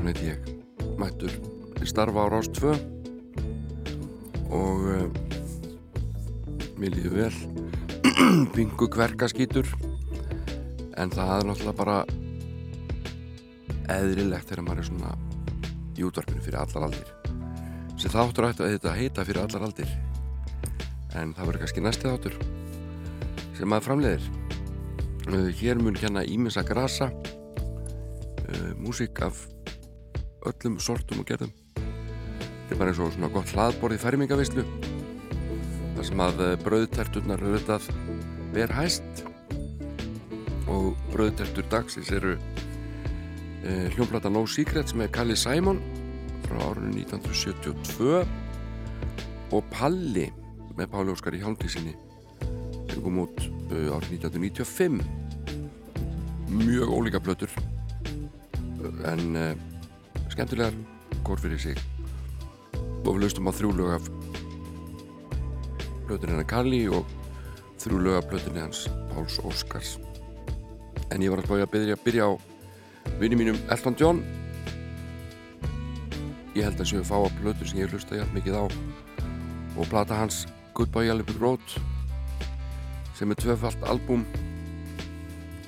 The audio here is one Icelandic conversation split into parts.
Jón Ólafsson heiti ég, mættur starfa á Rást 2 og uh, mér líður vel, pingu kverka skýtur, en það er náttúrulega bara eðrilegt þegar maður er svona í útvarpinu fyrir allar aldir. Sem þáttur ætti að þetta heita fyrir allar aldir, en það verður kannski næsti þáttur sem maður framleiðir. Uh, hér mun hérna Ímessa Grasa uh, músík af öllum sortum og gerðum. Þetta er bara eins og svona gott hlaðborðið færmingavislu þar sem að uh, bröðterturnar auðvitað ver hæst og bröðtertur dagsins eru uh, hljómplata No Secret sem er Kalli Simon frá árunni 1972 og Palli með Páli Óskar í hálftísinni sem kom út uh, árið 1995 mjög ólíka blötur en uh, skemmtilegar gór fyrir sig. Og við laustum á þrjú lög af blöturinn hennar Kalli og þrjú lög af blöturinn hans Páls Óskars. En ég var alltaf að byrja, byrja á vinni mínum Elton John. Ég held að séu að fá að blötur sem ég hlusta hjálp mikið á. Og plata hans Goodbye Brick Road sem er tvöfalt albúm.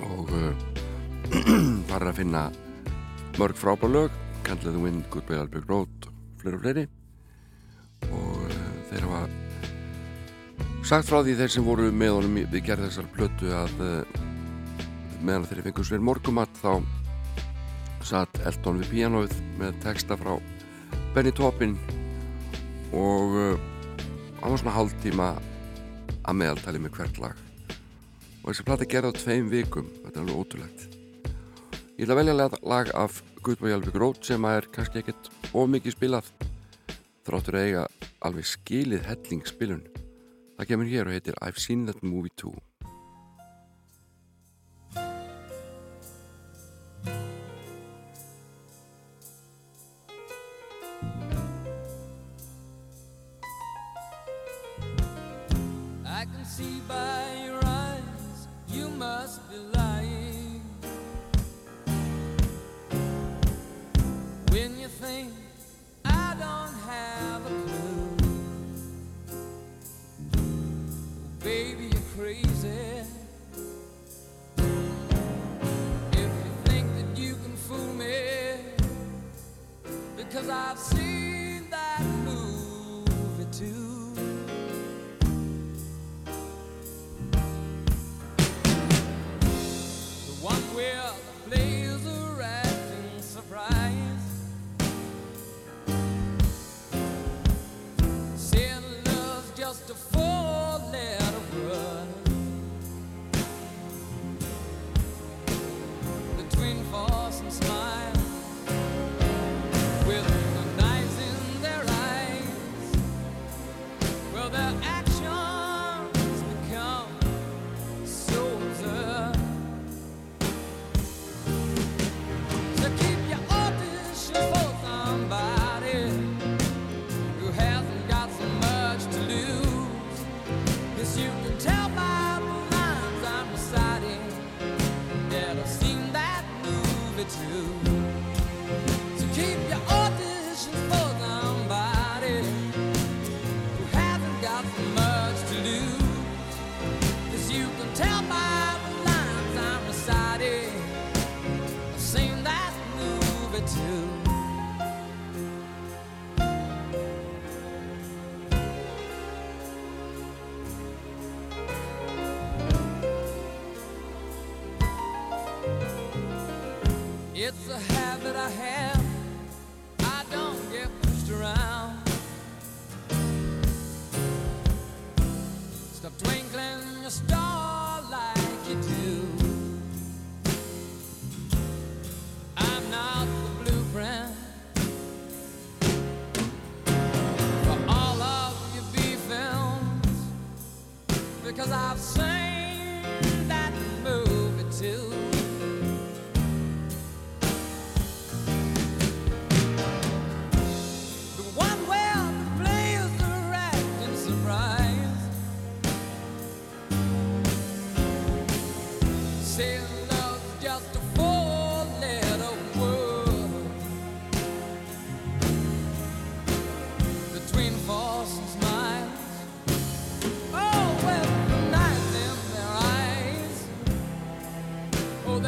Og uh, farir að finna mörg frábár Can't Let The Wind, Goodbye Albert Road fleiri og fleiri. Og uh, þeir hafa sagt frá því þeir sem voru með honum við gerð þessar plötu að uh, meðan þeirri fengur sver morgumatt þá satt Elton við píanóið með texta frá Benny Taupin og hann var svona hálf tíma að meðaltali með hvert lag. Og þessi platta gerði á tveim vikum þetta er alveg ótrúlegt. Ég ætla að velja lag af Goodbye Alveg Road sem er kannski ekkert of mikið spilað þráttur að eiga alveg skilið hellingspilun það kemur hér og heitir I've Seen That Movie Too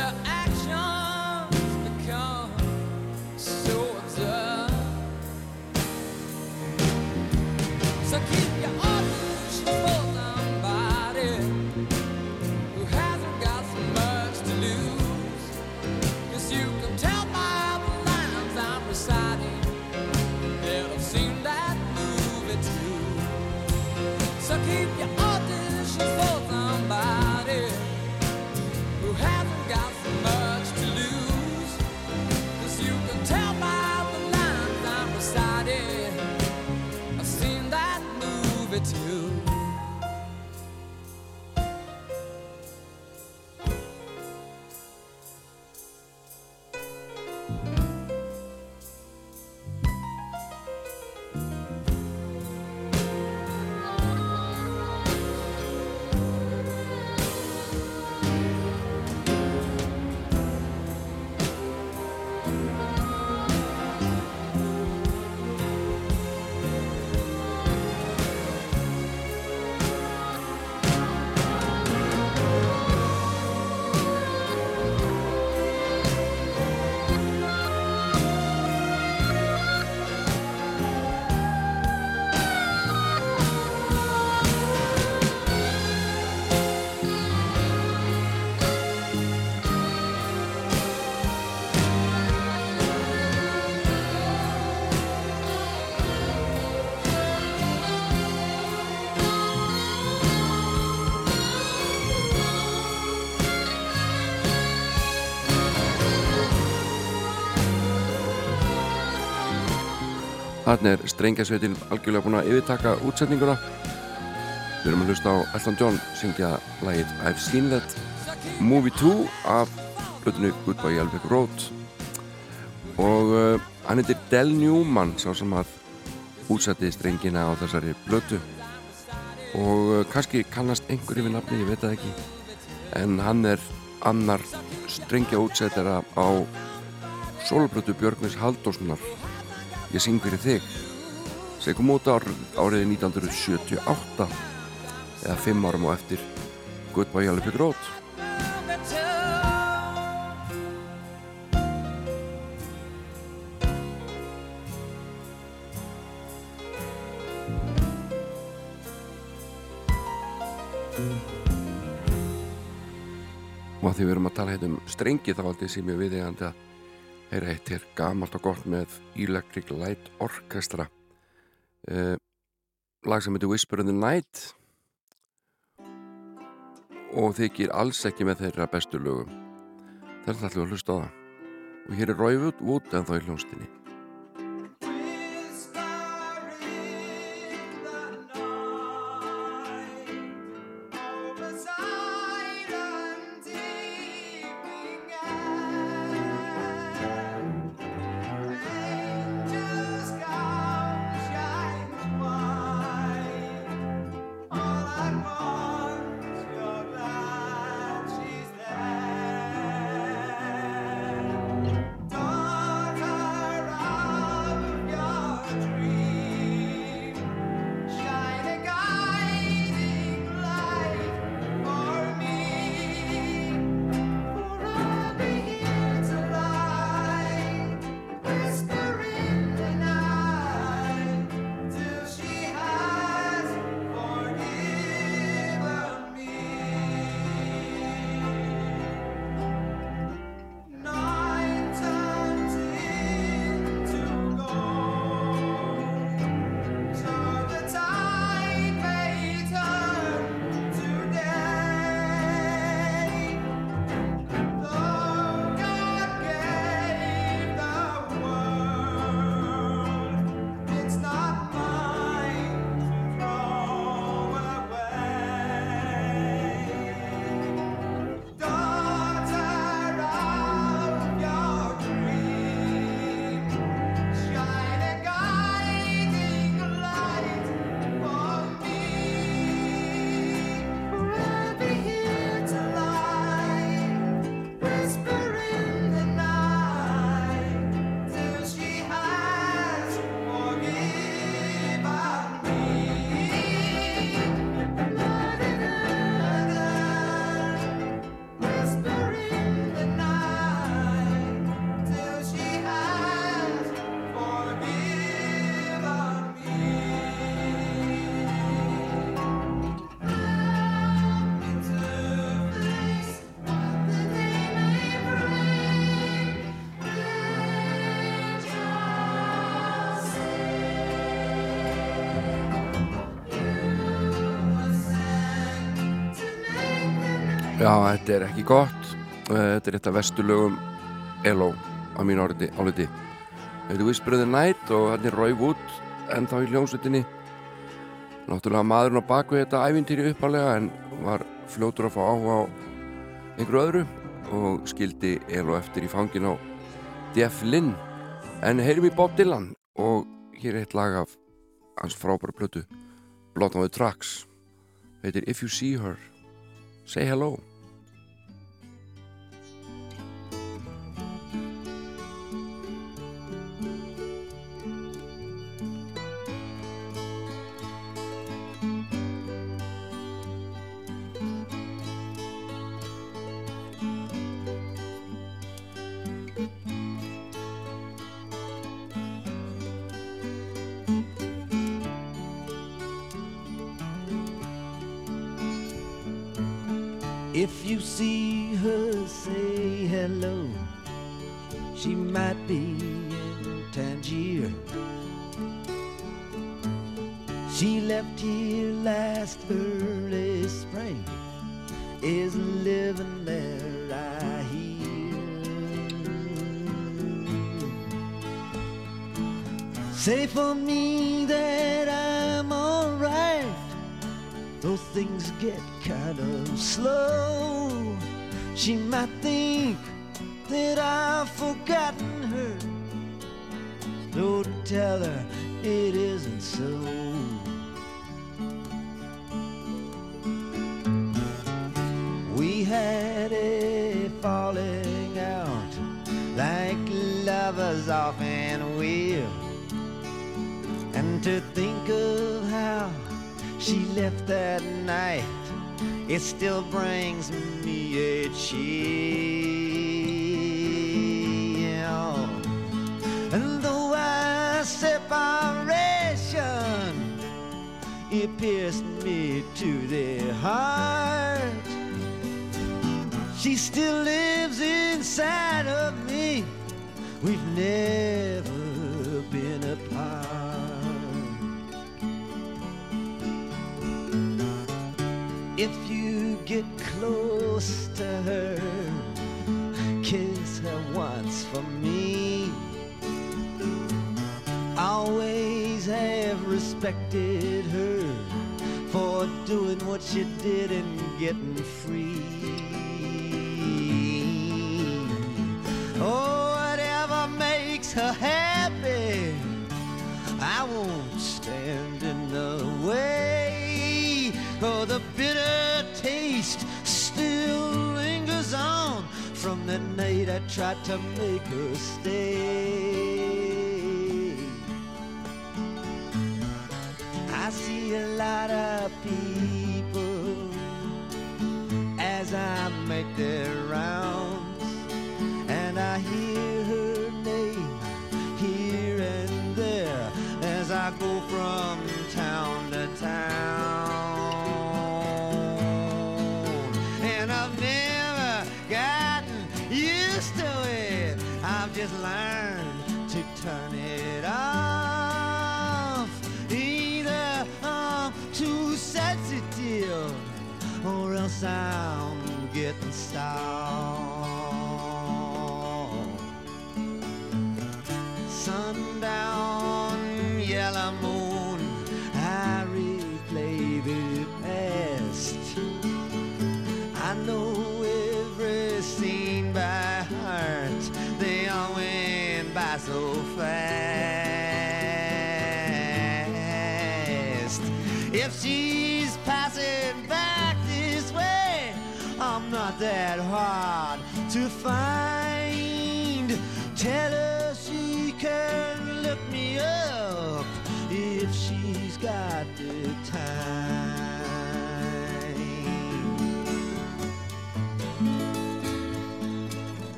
where Þarna er strengjasveitin algjörlega búin að yfirtaka útsetninguna. Við erum að hlusta á Elton John syngja lagið I've Seen That. Movie 2 af hlutinu Goodbye Yellow Road. Og uh, hann heitir Del Newman sá sem að útsetti strengina á þessari blötu og uh, kannski kannast einhverju við nafni, ég veit það ekki. En hann er annar strengja útsettara á soloblötu Björgvins Halldórssonar Ég syng fyrir þig. Sem kom út ár, árið 1978 eða fimm árum á eftir. Goodbye Brick Road og að því við erum að tala hérna um strengi þá aldrei sem ég viðegandi að heyra eitt hér gamalt og gott með Electric Light Orchestra. Uh, lag sem heitir Whisper in the Night. Og þykir alls ekki með þeirra bestu lögum. Alltaf að hlusta á það. Og hér er Roy Wood en þá í hljónstinni Já, þetta er ekki gott. Eh, Þetta er eitt af vestulögum ELO á mínu áliti. áliti. Þetta er Whisper in the Night og þetta er Roy Wood en þá í hljómsveitinni. Náttúrulega maðurinn á baku þetta ævintýri uppalega en var fljótur að fá áhuga á einhverju öðru og skildi ELO eftir í fangin á Jeff Lynn. En heyrim í Bob Dylan og hér er eitt lag af hans frábæra plötu Blood on the Tracks. Er If You See Her, Say Hello. You see her, say hello. She might be in Tangier. She left here last early spring. Is living there, I hear. Say for me that alright. Though things get kind of slow, she might think that I've forgotten her. So tell her it isn't so. We had a falling out like lovers often will. Left that night, it still brings me a chill. And though our separation, it pierced me to the heart, she still lives inside of me. We've never close to her, kiss her once for me. Always have respected her for doing what she did and getting free. Oh, whatever makes her happy, I won't stand in the way. Oh, the bitter taste from the night I tried to make her stay. I see a lot of people as I make their rounds, and I hear her name here and there as I go from town to town. Or I'm getting stalled. Sundown, yellow moon, I replay the past. I know every scene by heart. They all went by so fast. If she's 话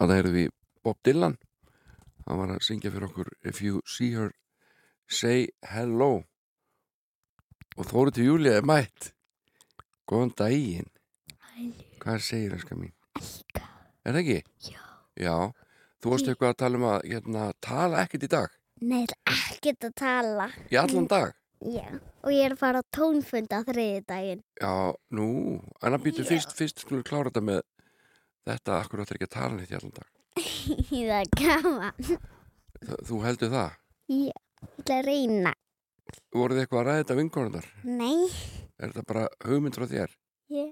Þannig erum við Bob Dylan hann var að syngja fyrir okkur If you see her say hello og Þóri til Júlía er mætt Góðan daginn Hvað segir það mín? Elka. Er það ekki? Já. Já, þú varst eitthvað að tala um að hérna, tala ekkert í dag Nei, það er ekkert að tala. í allan dag Já. Og ég er að fara á tónfund á þriði daginn. Já, nú, en að býtu fyrst fyrst skulum við klára þetta með þetta, akkur áttir ekki að tala neitt í allan dag það er gaman. Þú heldur það? Já. Ég ætla að reyna. Voruð þið eitthvað að ræða þetta vinkonundar? Nei. Er þetta bara hugmynd frá þér? Ég.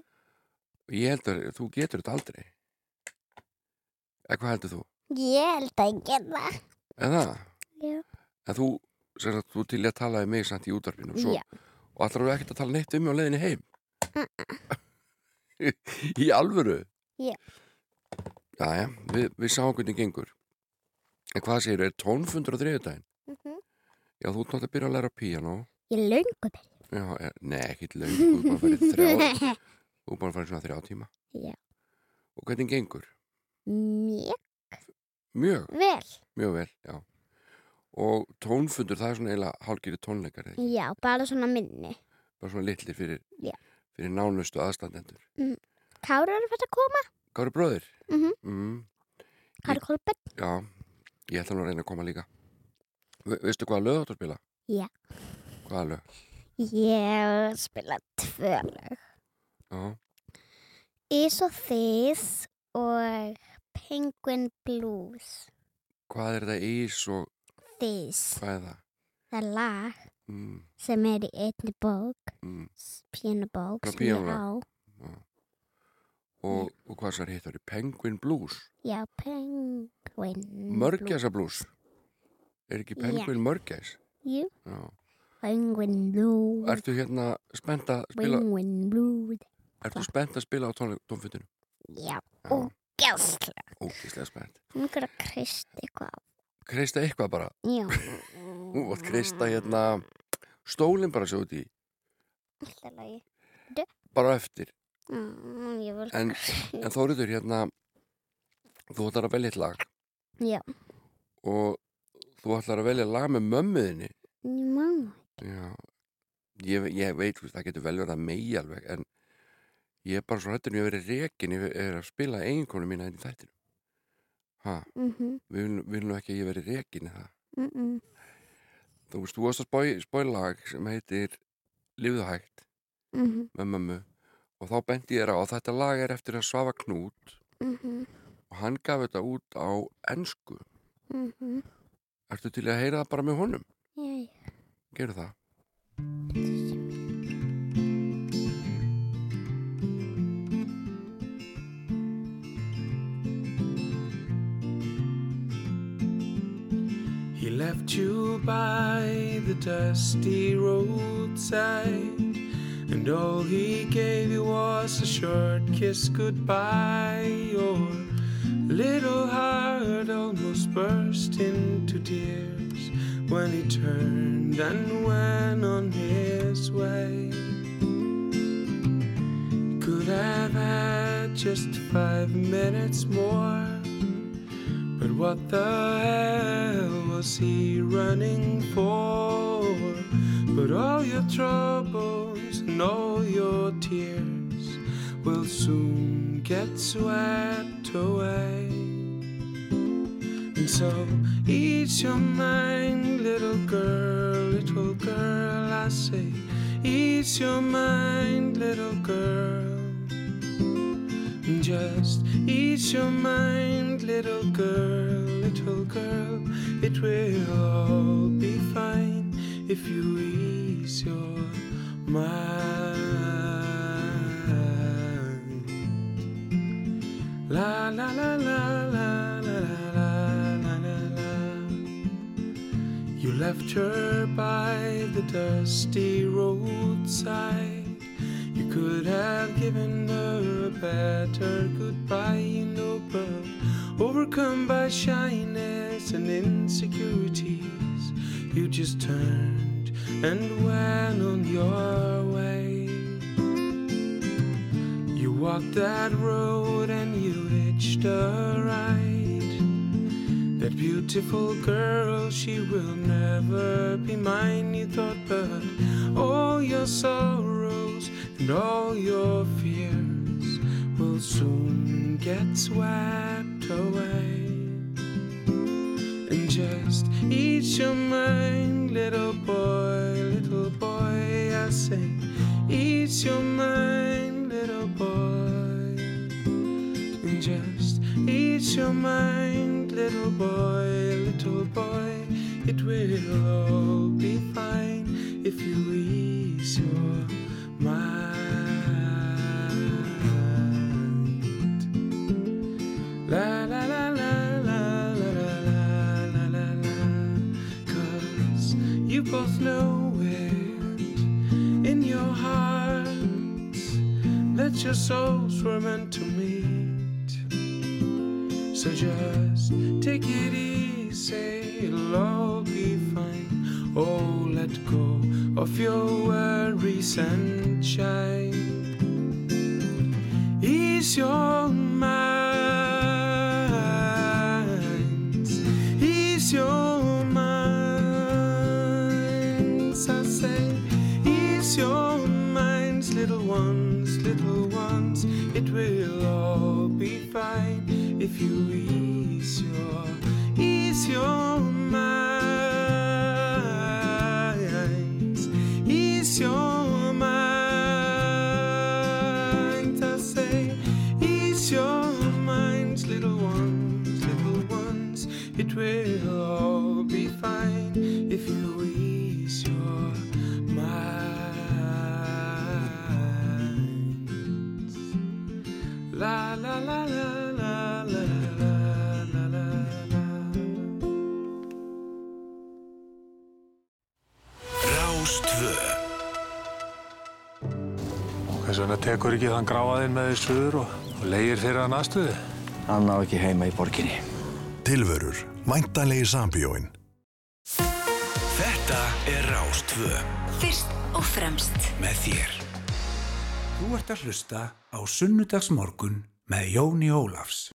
Ég held að þú getur þetta aldrei Eða hvað heldur þú? Ég held að ég geta. En það? Já. En þú, sem sagt, þú til í að tala við mig samt í útvarpinu svo, Já. og allar þú ekkert að tala neitt um mig á leiðinni heim Í alvöru? Já. Jæja, við, við sáum hvernig gengur En hvað segir, er tónfundur á þriðudaginn? Mhm. Já, þú ert náttúrulega að byrja að læra píanó Ég löngu byrja. Já, er, nei, ekkert löng, þú er bara að fara í þrjá Þú er bara að fara í svona þrjá tíma Já. Og hvernig gengur? Mjög Mjög, vel. mjög vel, já Og tónfundur, það er svona eiginlega hálgýri tónleikar eða ekki? Já, bara svona minni. Bara svona litlir fyrir, Já. fyrir nánustu aðstandendur Kári er fætt að koma. Kári bróðir? Mhm. Mm, Kári Kolbett. já, ég ætla nú að reyna að koma líka Ve Veistu hvaða lög áttu að spila? Já. Hvaða lög? Ég spila tvö lög. Já, Is og Þið og Penguin Blues. hvað er þetta ís og Þið. hvað er það? Það er lag Mm, sem er í einni bók, mm. pínubók Bara sem ég á. Og, og hvað sér hittar? Penguin Blues? Já, Penguin Blues. Mörgæsa Blues? Er ekki Penguin Mörgæs? Jú, Já. Penguin Blues. Ertu hérna spennt að spila, Penguin Blues. ertu spennt að spila á tónfundinu? Já, ógæslega. ógíslega spennt. Hún er að krist eitthvað. Kreista eitthvað bara. Já. Þú vart kreista hérna stólinn bara svo út í, Alltaf lagi. bara eftir. Mm. En, en Þóriður hérna, þú ætlar að velja eitt lag Já. og þú ætlar að velja lag með mömmuðinni. Já, ég, ég veit, það getur vel verið að megi alveg, en ég er bara svo hættur en ég hef verið rekin, ég er að spila eiginkonu mína inn í þættinu. Ha, Mhm, við viljum, ekki að ég veri rekin í það. mhm. Þú veist, þú varst að spói, lag sem heitir Livðu hægt Mhm, með mömmu og þá bendi ég þér á að þetta lag er eftir að Svafa Knút mhm, og hann gaf þetta út á ensku. mhm. Ertu til að heyra það bara með honum? Já, já. Gerðu það. He left you by the dusty roadside, and all he gave you was a short kiss goodbye. Your little heart almost burst into tears when he turned and went on his way. Could have had just five minutes more. But what the hell was he running for? But all your troubles and all your tears will soon get swept away. And so ease your mind, little girl, little girl, I say, ease your mind, little girl. And Just ease your mind, little girl, little girl. It will all be fine if you ease your la la la la la la la la la. You left her by the dusty roadside. You could have given her a better goodbye, you know, but overcome by shyness and insecurities, you just turned and went on your way. You walked that road and you hitched a ride. That beautiful girl, she will never be mine, you thought, but all your sorrows and all your fears will soon get swept away. And just ease your mind, little boy, little boy, I say, ease your mind, little boy. And just ease your mind, little boy, little boy, it will all be fine if you ease your mind. You both know it in your hearts that your souls were meant to meet. So just take it easy, it'll all be fine. Oh, let go of your worries and shine. Ease your minds, if you ekki þann gráaðinn með því suður og, og leigir fyrir hann aðstöðu? Hann á ekki heima í borginni. Tilvörur, væntanlegi sambíóin Þetta er Rástvö Fyrst og fremst með þér Þú ert að hlusta á Sunnudagsmorgun með Jóni Ólafs.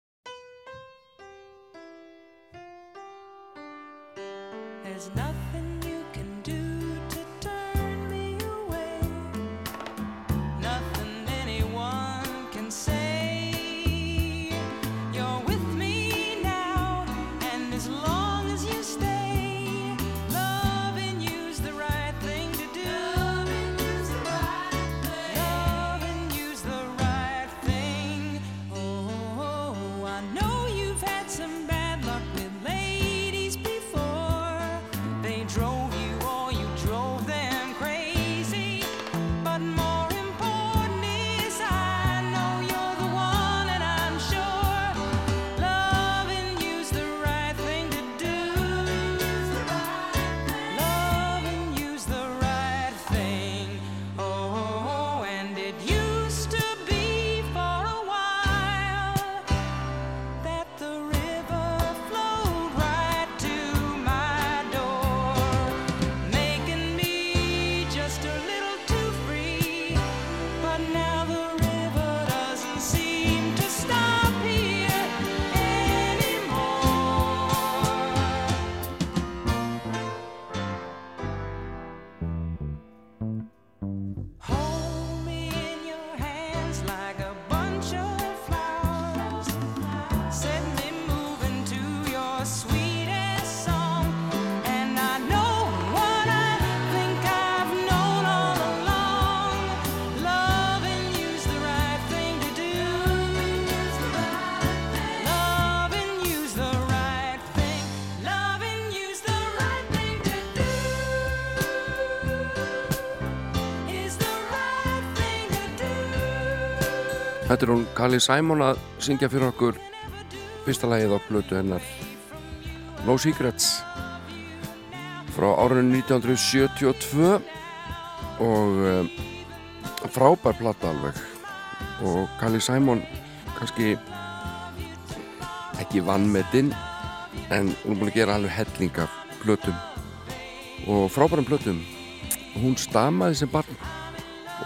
Þetta er hún Kali Simon að syngja fyrir okkur fyrsta lagið á blötu hennar. No Secrets frá árunni 1972 og um, frábær platta alveg. Og Kali Simon kannski ekki vannmetinn en hún búin að gera alveg helling af blötum og frábærum blötum hún stamaði sem barn.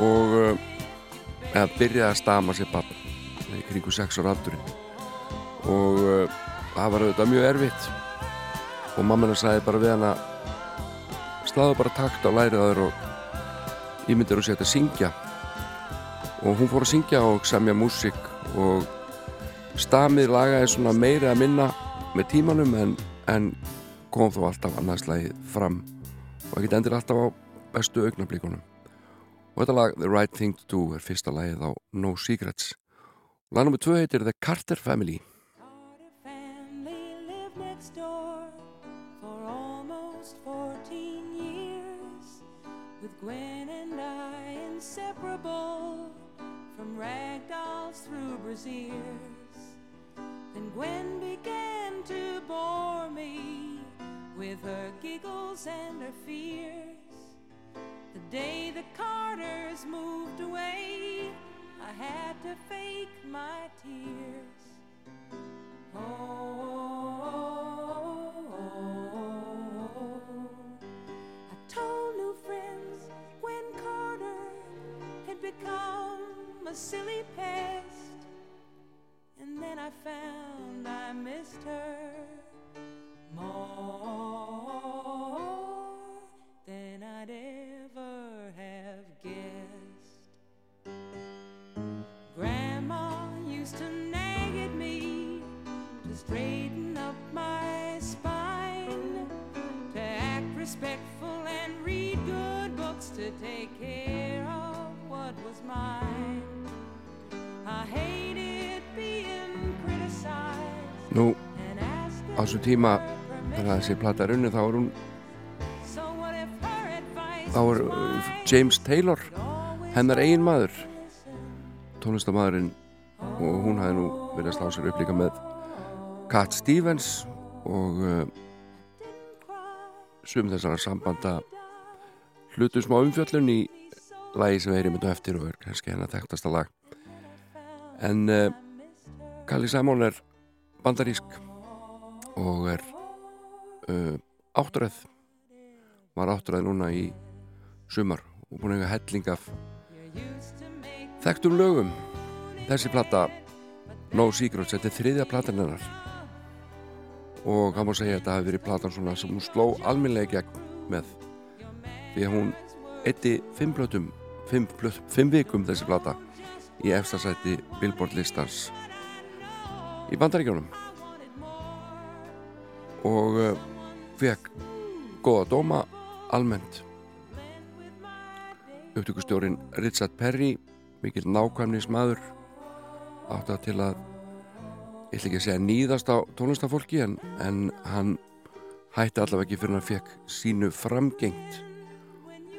Og uh, eða byrjaði að stama sér barn í kringu sex ára aldurinn. Og uh, það var auðvitað mjög erfitt. Og mamma sagði bara við hana slaðu bara takt á lærið á þér og ímyndir og setja að syngja. Og hún fór að syngja og semja músík og stamið lagaði svona meiri að minna með tímanum en, en kom þó alltaf annarslægi fram. Og ekkert endur alltaf á bestu augnablíkunum og þetta lag The Right Thing to Do er fyrsta lagið á No Secrets. Lag nr. 2 heitir The Carter Family. Family lived next door for almost 14 years with Gwen and I inseparable from rag dolls through braziers. Then Gwen began to bore me with her giggles and her fears day the Carters moved away. I had to fake my tears. Oh I told new friends when Carter had become a silly pest, and then I found I missed her more respectful and read good books, to take care of what was mine. I hated being criticized. Nú, á þessu tíma þegar þessi plata er unni þá er hún þá er James Taylor hennar eigin maður tónlistamæðurinn og hún hafði nú verið að slá sér upp líka með Cat Stevens og uh, sum þessara sambanda hlutu smá umfjöllun í lagi sem við erum myndu eftir og er kannski hennar þekktasta lag. En uh, Kalli Simon er bandarísk og er uh, átturöð var átturöð núna í sumar og búin að eiga helling af þekktum lögum. Þessi plata No Secrets, þetta er þriðja platan hennar og hann má segja að þetta hafi verið platan svona sem hún sló alminlega gegn með. Því að hún eitti fimm plötum fimm, plöt, fimm vikum þessi plata í efstasætti Billboard listans í bandaríkjónum og uh, fekk góða dóma almennt. Upptökustjórin Richard Perry mikill nákvæmnismadur átt að til að ég ætla ekki að segja nýðast á tónlistafólki en, en hann hætti allavega ekki fyrir hann fekk sínu framgengt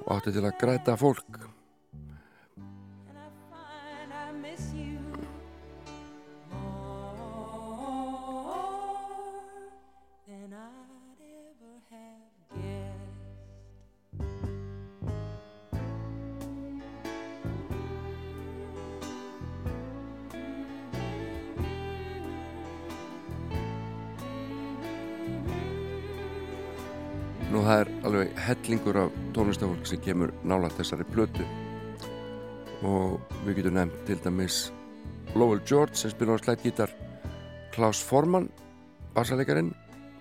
og átti til að græta fólk hellingur af tónlistafólk sem kemur nála þessari plötu. Og við getum nefnt til dæmis Lowell George sem spilur á slættgítar Klaus Forman bassalegarinn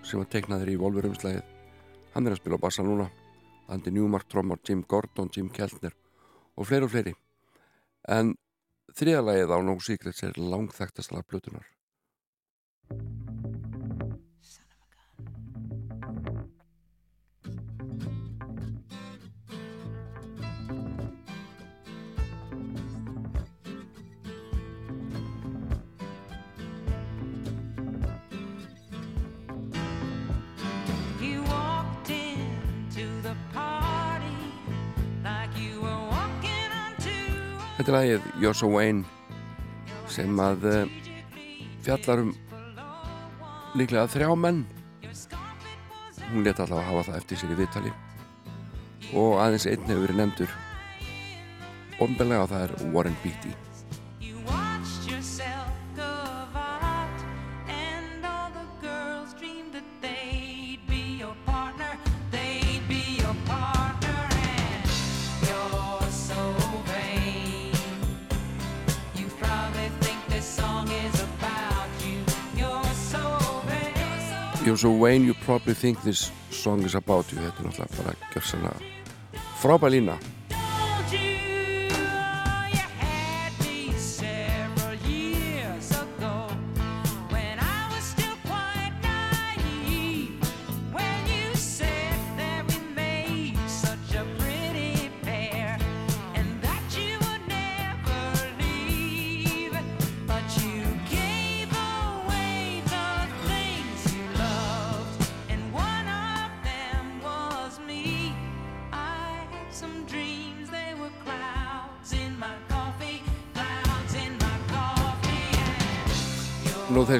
sem var teiknaður í Volverumslægið hann er að spila á bassa núna Andy Newmark, trommar, Jim Gordon, Jim Keltner og fleiri og fleiri. En þriðalagið á No Secrets er langþægtast lag plötunar Er lagið You're So Wayne sem að uh, fjallar um líklega þrjá menn. Hún leta allavega að hafa það eftir sér í viðtali. Og aðeins einn hefur verið nefndur. Ofnbeglega og það er Warren Beatty You're so vain. You probably think this song is about you þetta er náttúrulega bara gjörsanlega frábæð lína Told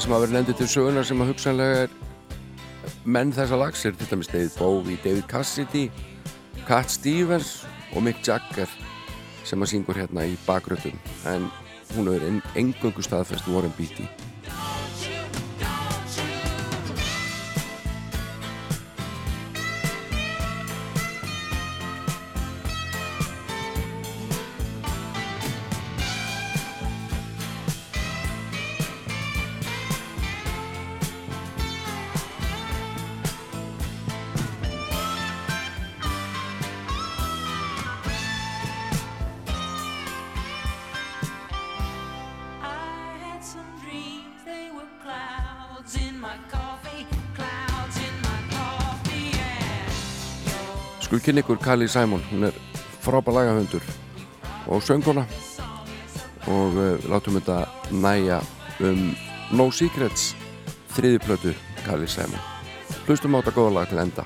sem hafa verið nefndið til sögunar sem að hugsanlega er menn þessa lags er til dæmis David Bowie, David Cassidy Cat Stevens og Mick Jagger sem að syngur hérna í bakröðum en hún hefur en, engöngu staðfest Warren Beatty and Skul kynni ykkur Kali Simon, hún er frábær lagahöndur og sönguna og uh, látum þetta næja um No Secrets þriði plötu Kali Simon. Hlustum á þetta góða lag til enda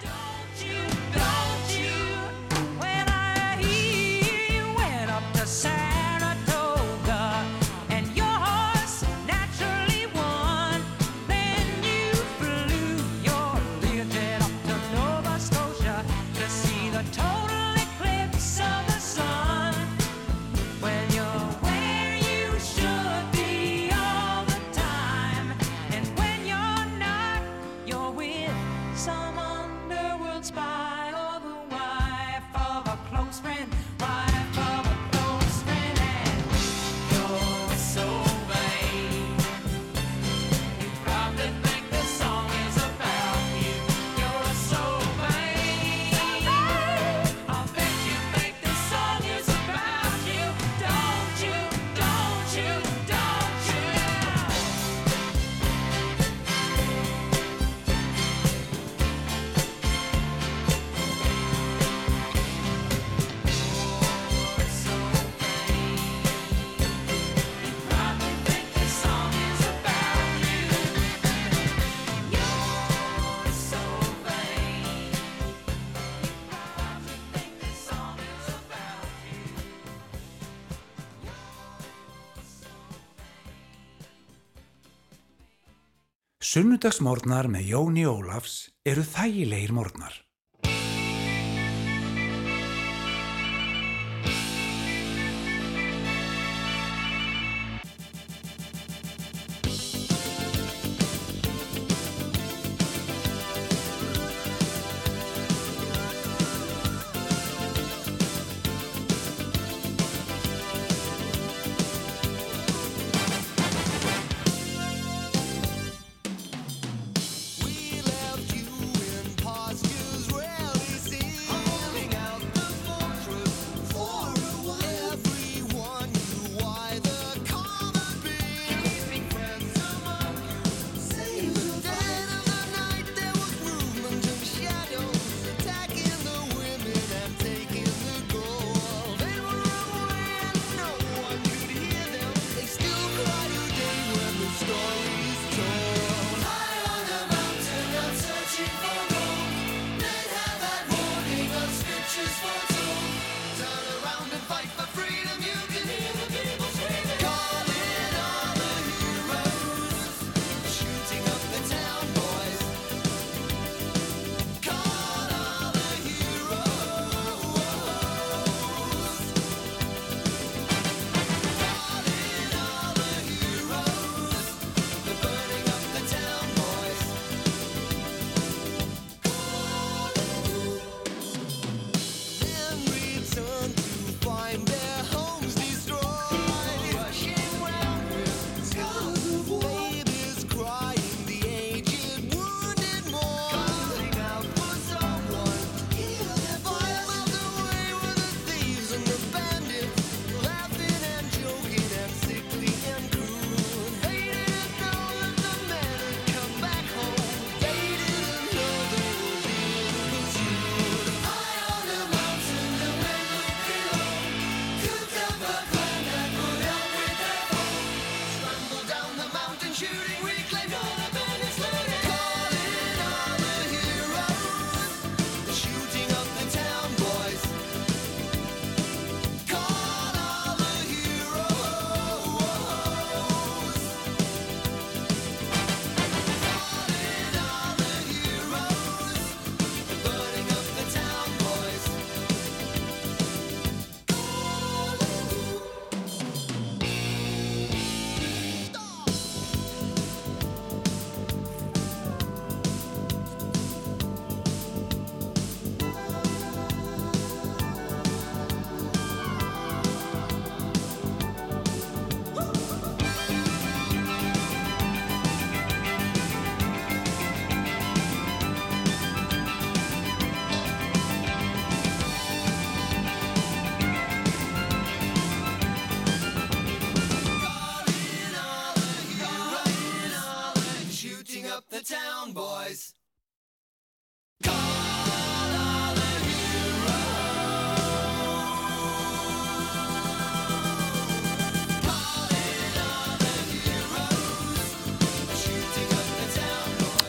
Sunnudagsmórnar með Jóni Ólafs eru þægilegir mórnar.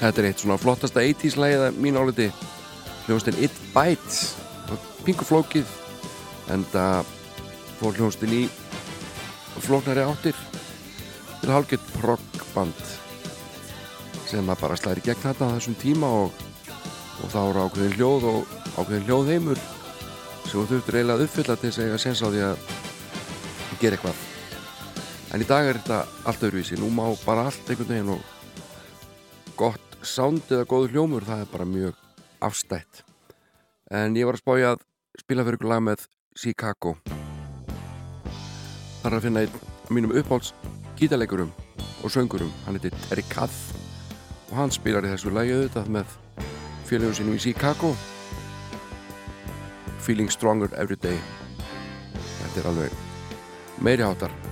Þetta er eitt svona flottasta 80s lægið að mín áliti. Hljónstinn It Bites. Pingu flókið en það fór hljónstinn í flóknari áttir. Til hálfgett proggband sem að bara slæri gegn þetta á þessum tíma og, og þá eru ákveðin hljóð og ákveðin hljóðheimur sem þú þurftur eiginlega að uppfylla til þess að eiga sens á því að gera eitthvað. En í dag er þetta allt öðruvísi. Nú má bara allt einhvern veginn og sound eða góður hljómur það er bara mjög afstætt. En ég var að spája að spila fyrir ykkur lag með Chicago. Þar er að finna einn mínum uppáhalds gítarleikurum og söngurum. Hann heitir Terry Kath og hann spilar í þessu lagi auðvitað með félagum sínum í Chicago. Feeling Stronger Every Day. Þetta er alveg meiri hátar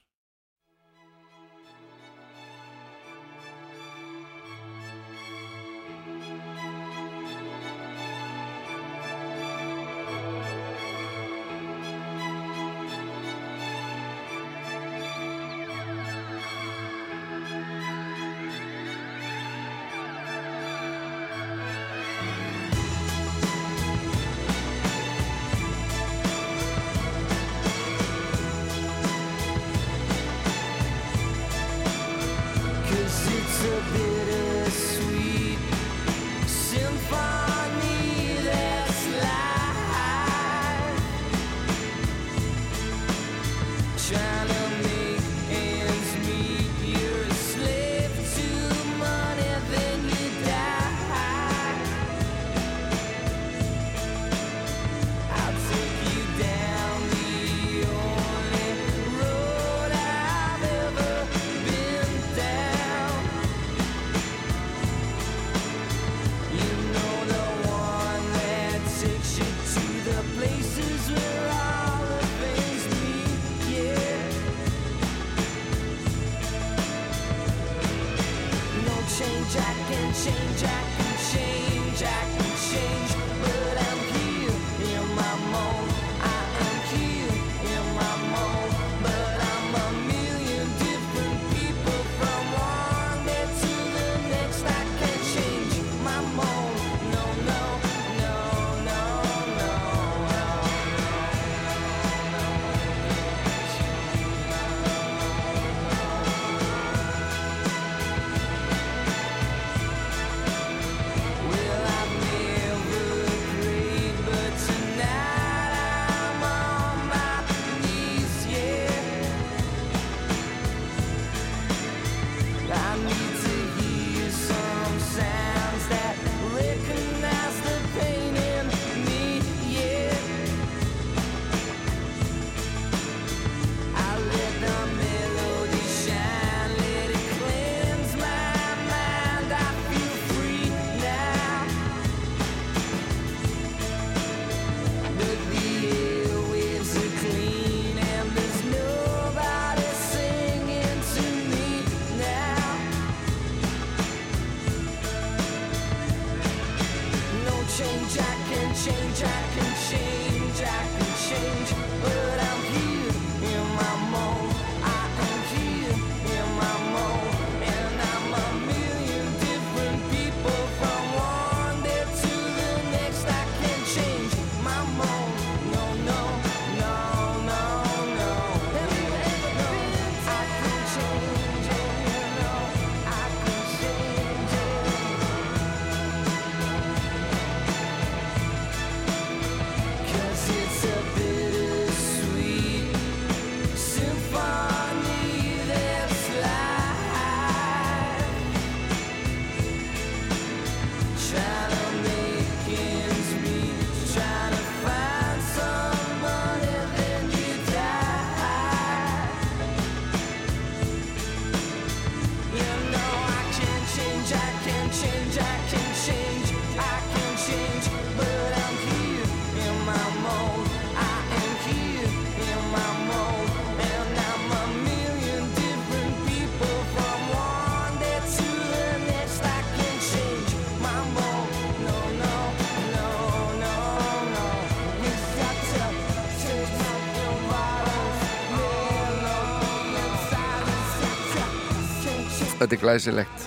Þetta er glæsilegt.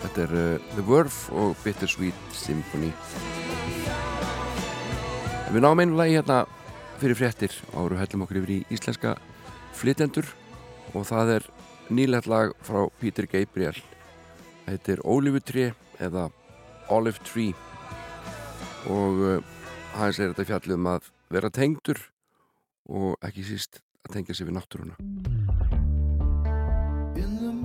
Þetta er uh, The Wurf og Bittersweet Symphony. En Við náum einu lagi hérna fyrir fréttir áru hellum okkur yfir í íslenska flytendur og það er nýlegt lag frá Peter Gabriel. Þetta er Olive Tree eða Olive Tree. Og eh, uh, hans er þetta fjallið um að vera tengdur og ekki síst að tengja sér við náttúruna.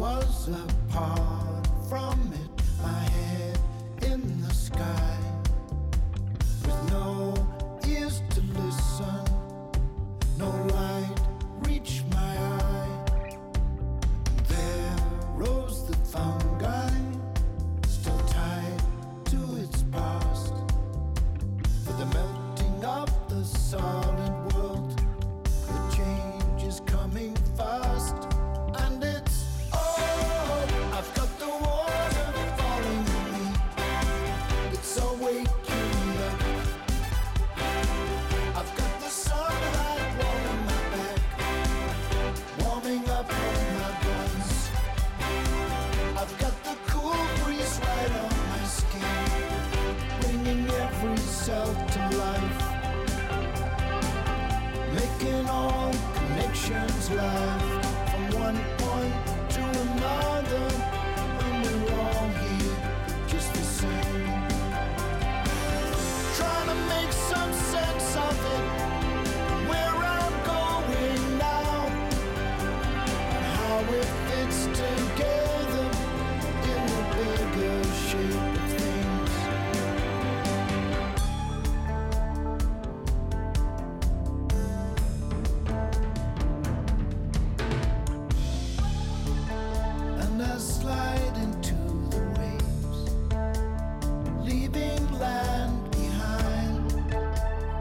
was apart from it, my head in the sky, with no ears to listen, no light. love.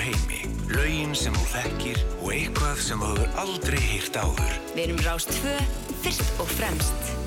úr heimi, laugin sem þú þekkir og eitthvað sem þú hefur aldrei hýrt áður. Við erum Rástfö, fyrst og fremst.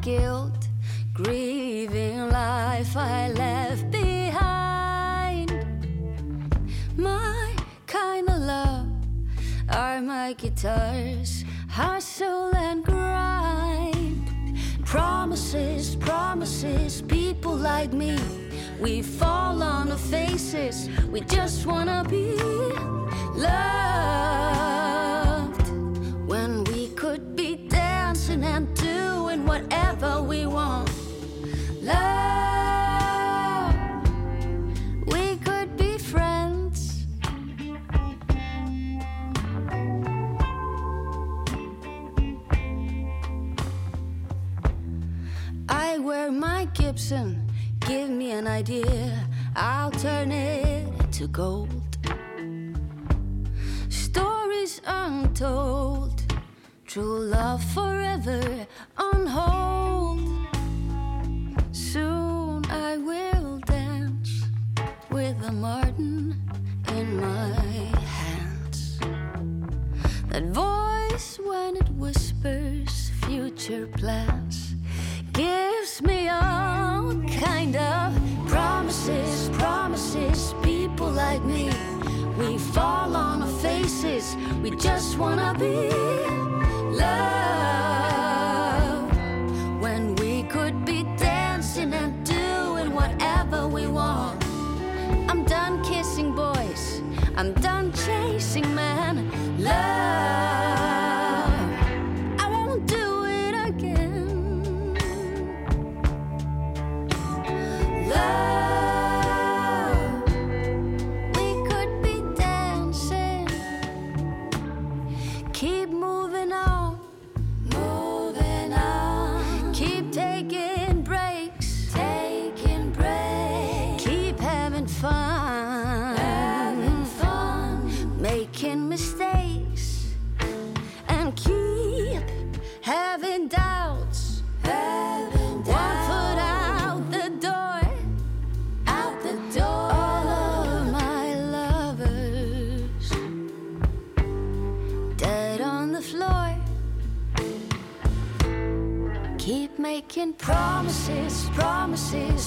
guilt, grieving life I left behind. My kind of love are my guitars, hustle and grind. Promises, promises, people like me. We fall on our faces, we just wanna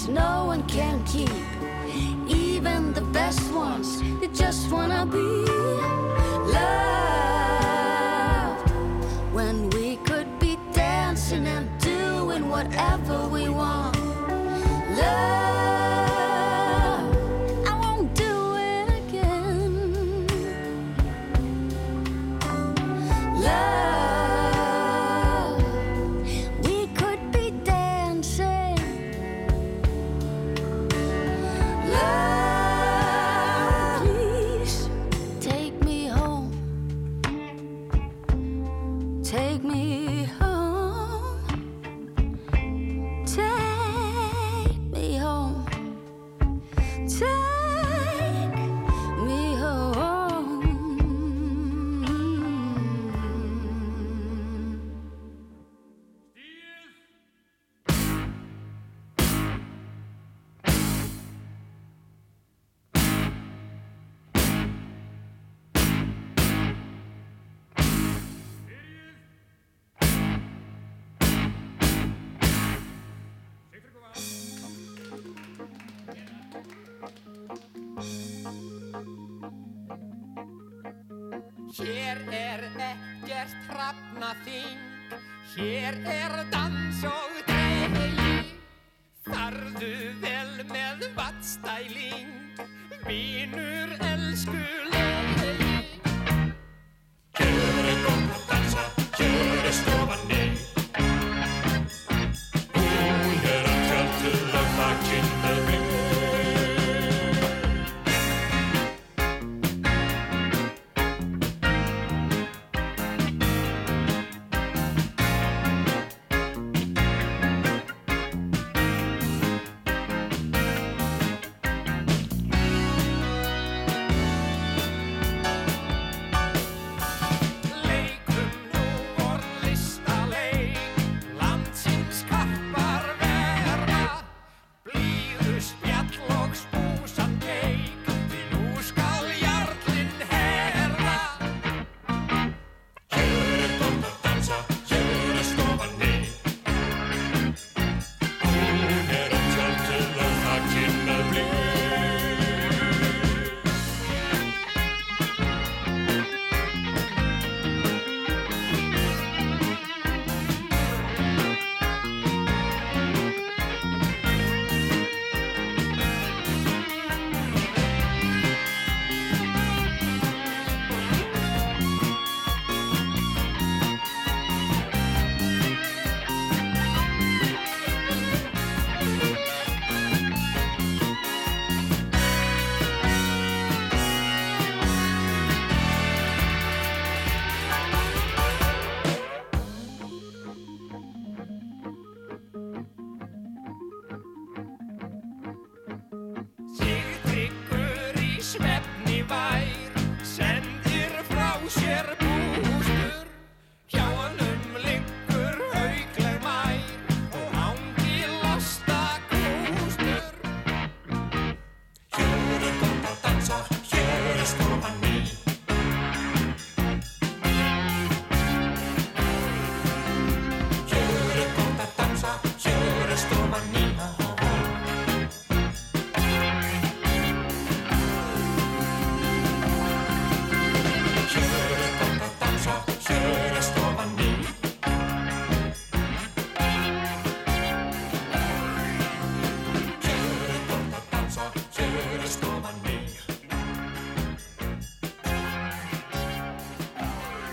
no one can keep.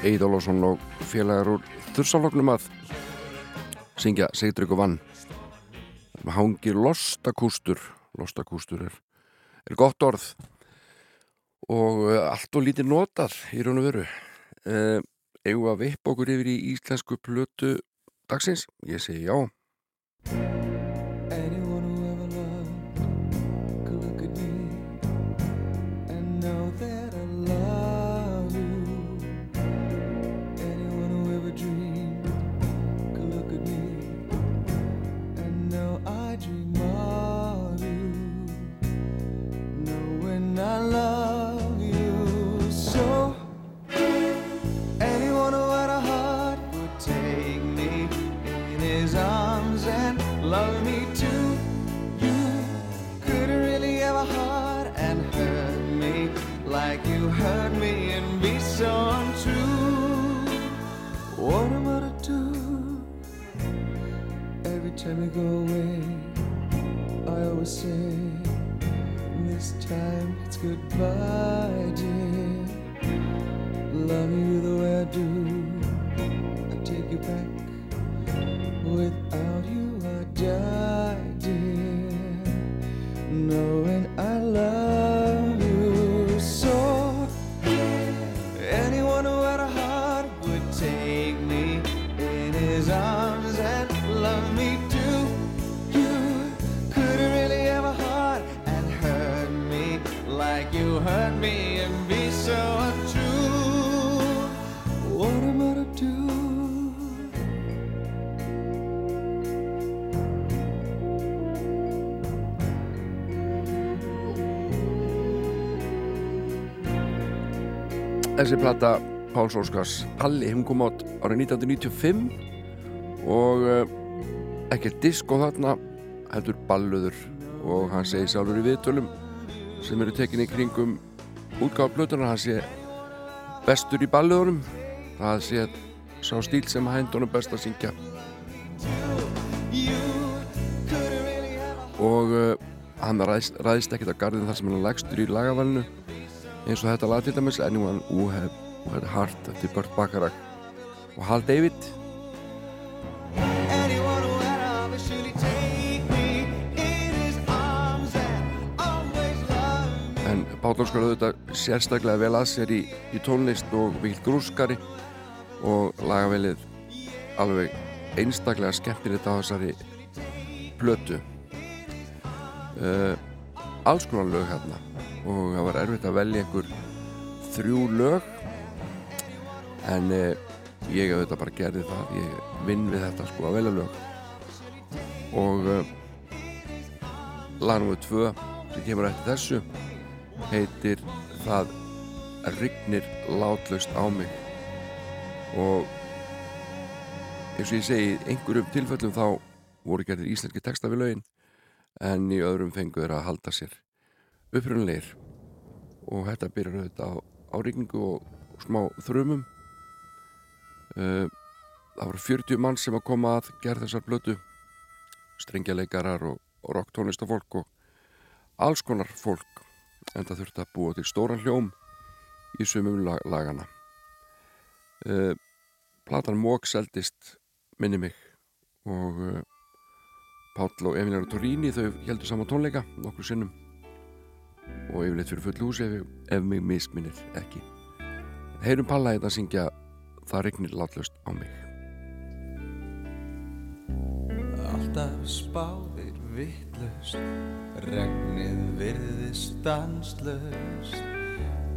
Egil Ólásson og félagar úr Þursalóknum að syngja Sigdrygg og Vann. Hangi lostakústur. Lostakústur er, er gott orð og eh, allt og lítið notað í raun og veru. Eh, eigum að vipp okkur yfir í íslensku plötu dagsins, ég segi já. I always say, this time it's goodbye, Þessi plata Páls Óskars Palli, hún kom átt árið 1995 og uh, ekkert disko þarna heldur balluður og hann segi sjálfur í viðtölum sem eru tekinni kringum útgáða plötunar hann sé bestur í balluðunum það sé sá stíl sem hændunum best að syngja. Og uh, hann ræðist, ræðist ekkert að garðin þar sem hann legstur í lagavalinu eins og þetta lag til dæmis Anyone Who Had, Heart eftir Burt Bacharach og Hal David. En Páll Óskar auðvitað sérstaklega vel að sér í, í tónlist og vilt grúskari og lagavelið alveg einstaklega skemmtilegt á þessari plötu. Uh, alls konar lög hérna og það var erfitt að velja einhver þrjú lög. En uh, ég auðvitað bara gerði það. Ég vinn við þetta sko að velja lög. Og uh, lagnum við tvö sem kemur eftir þessu heitir það Rignir látlaust á mig. Og eins og ég segi einhverjum tilfellum þá voru gerðir íslenski texta við lögin en í öðrum fenguður að halda sér upprunleir og þetta byrjar auðvitað á, á rigningu og, smá þrumum. Uh, það voru 40 mann sem að koma að gerð þessar blötu strengjaleikarar og, og rocktónlistafólk og alls konar fólk. En það þurfti að búa til stóran hljóm í sumum lag lagana uh, Platan Mók seldist minni mig og uh, Páll og Efinar og Torini þau heldur saman tónleika nokkur sinnum og yfirleitt fyrir full hús ef, ef mig misminnir ekki. Heyrum Palla þetta að syngja Það regnir látlust á mig. Alltaf spáðir vittlust Regnið virðist stanslust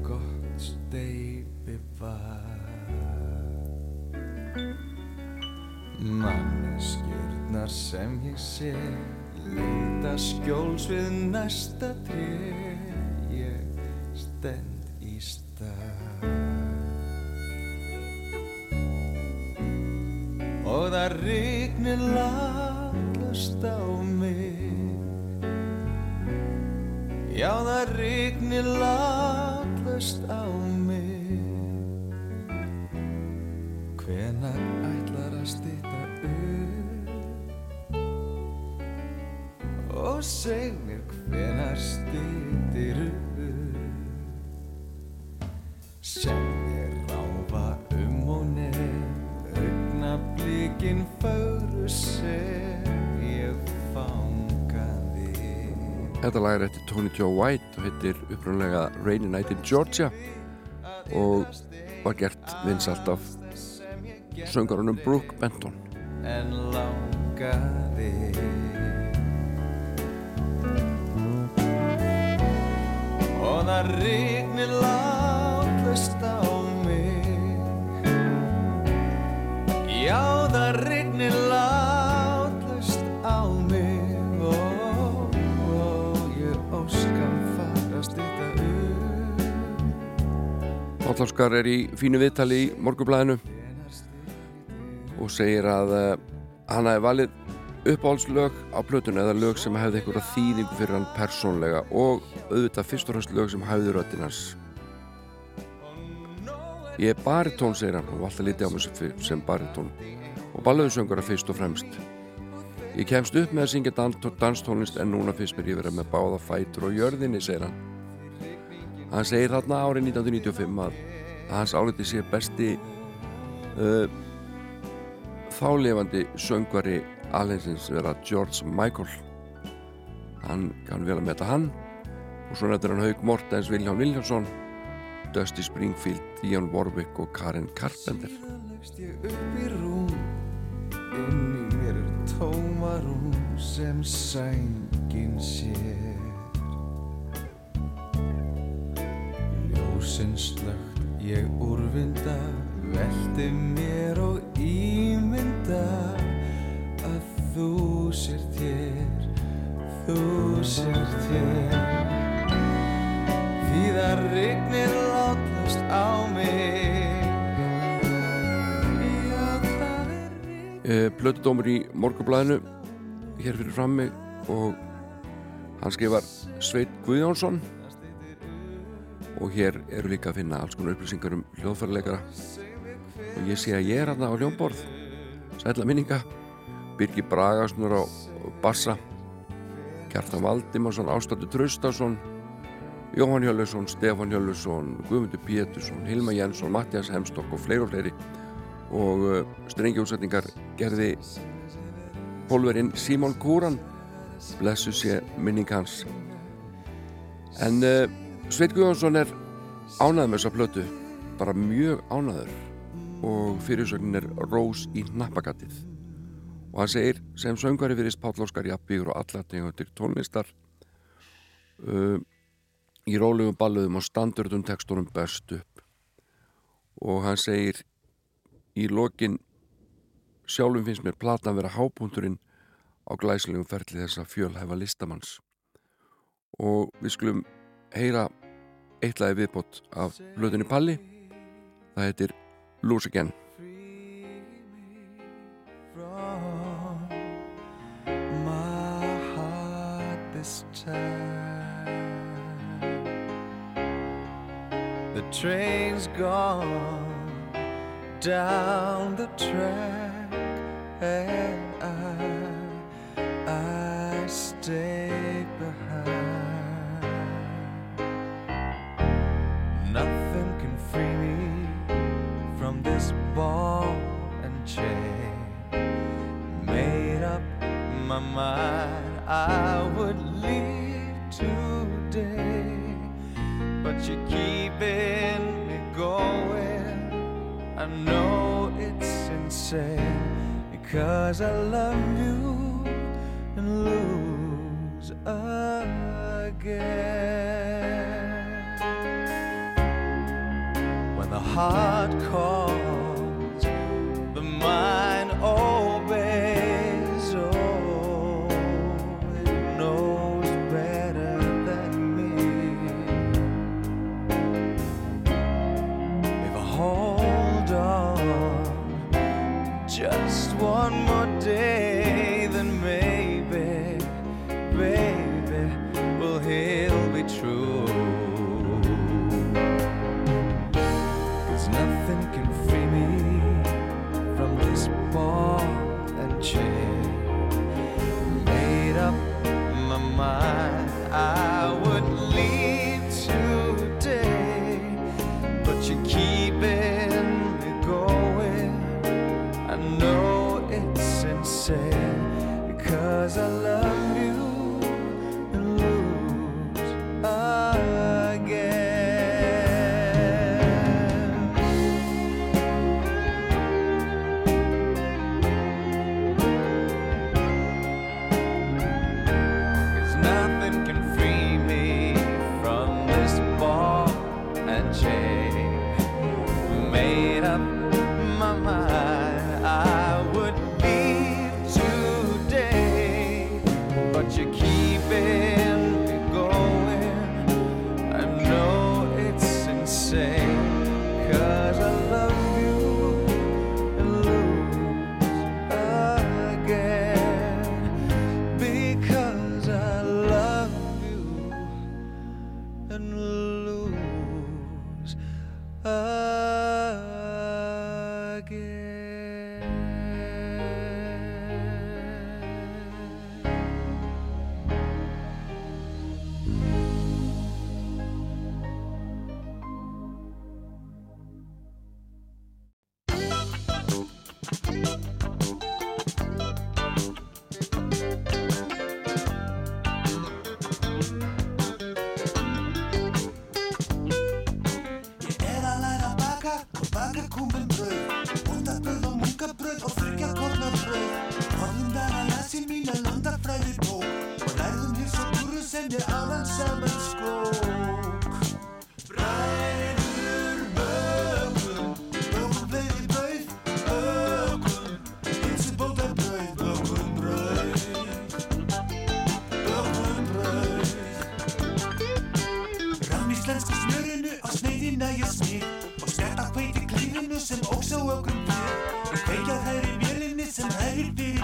Gott steipi var. Manneskjörnar sem ég sé Leita skjóls við næsta tré stend í stað. Og það rignir laglust á mig. Já það rignir laglust á mig. Hvenar ætlar að stýta upp? Og seg mér hvenar stýtir upp Sem ég ráfa um og nefn Augnablikin fögru sem ég fangaði. Þetta lag er eftir Tony Joe White og heitir upprunlega Rainy Night in Georgia og var gert vinsalt af söngarunum Brooke Benton. En langaði. Og það rignir látlust Pállóskar er í fínu viðtali í morgublæðinu og segir að eh, hann hafi valið uppáhaldslög á plötun eða lög sem hefði einhverja þýðingu fyrir hann persónlega og auðvitað fyrst og hans lög sem hæfði röttinans Ég er baritón, segir hann og alltaf liti á mig sem baritón og balauðsöngara fyrst og fremst Ég kemst upp með að syngja danstónlist en núna fyrst mér ég verið með báða fætur og jörðinni, segir hann. Hann segir þarna árið 1995 að að hans áliti sé besti uh, þálefandi söngvari alhengsins vera George Michael. Hann kann vel að metta hann. Og svo nættur hann Haug Mortens, Vilján Viljánsson Dusty Springfield, Ian Warwick og Karin Carpenter. Inni mér er tómarúm sem sængin sér. Ljósins nögg Ég úrvinda, veldi mér og ímynda að þú sér þér, þú sér þér. Því það regnir látlust á mig. Plötudómur í eh, Morgablæðinu hér fyrir frammi og hann skrifar Sveit Guðjónsson og hér eru líka að finna alls konar upplýsingar um hljóðfærarleikara og ég sé að ég er aðna á hljómborð. Sætla minninga. Birgir Bragasnur á bassa. Kjartan Valdimarsson Ástættu Traustarsson Jóhann Hjölusson, Stefan Hjölusson Guðmundur Pétursson, Hilma Jensson Mattias Hemstokk og fleir og fleiri. Og uh, strengjóðsætningar gerði pólverinn Simón Kúran. Blessu sé minning hans. En uh, Sveit Guðjónsson er ánað með þessa plötu bara mjög ánaður og fyrirsögnin er Rós í nappagattið og hann segir sem söngari fyrir Pállóskar Jappíur og allategundir tónlistar uh, í rólegum balluðum og standardum tekstunum best upp. Og hann segir í lokin sjálfum finnst mér platan vera hábúndurinn á glæslegum ferli þessa fjölhæfa listamanns. Og við skulum heyra eitt lagi viðbót af blöðunni Palli. Það heitir Lose Again. The train's gone down the track and I, I stay Nothing can free me from this ball and chain. Made up my mind I would leave today, but you're keeping me going. I know it's insane because I love you and lose again. Hard calls, but my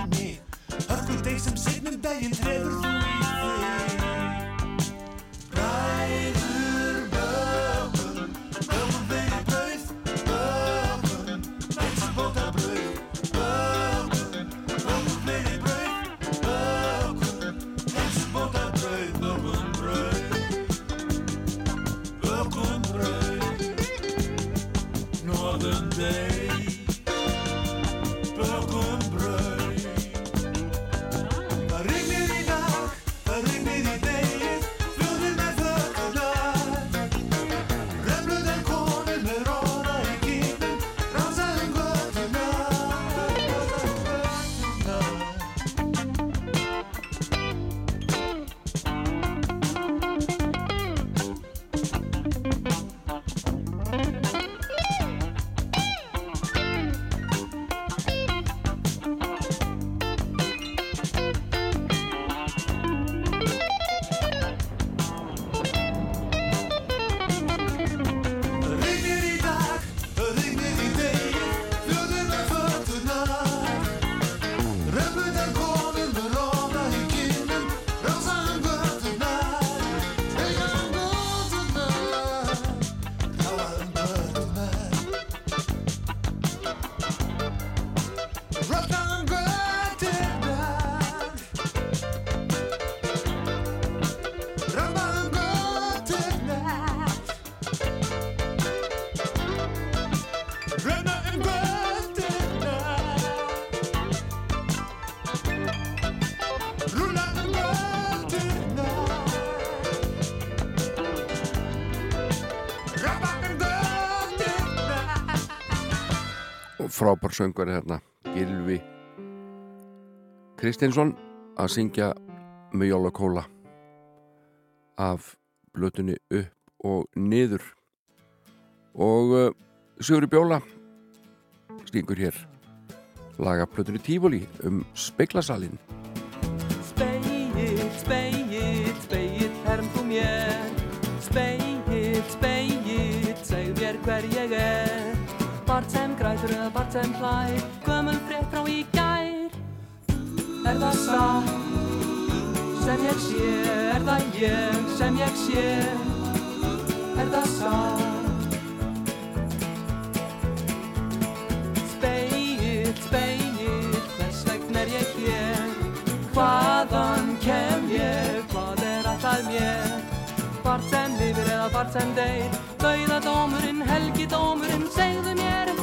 mig Hörkur deg sem setnum daginn trefur söngvari hérna Gilvi Kristinsson að syngja með Jóla Kóla af blötunni upp og niður. Og uh, Sigurður Bjóla stingur hér laga blötunni Tífóli um speklasalinn Spegill, spegill, spegill, herm þú mér. Spegill, spegill, segð mér hver ég sem hlær Gömul frétt frá í gær. Er það satt sem ég sé? Er það ég sem ég sé? Er það satt? Spegill, spegill, hvers vegna er ég hér. Hvaðan kem ég, hvað er alltaf mér? Bart sem lifir eða bart sem deyr? Dauðadómurinn, helgidómurinn, segðu mér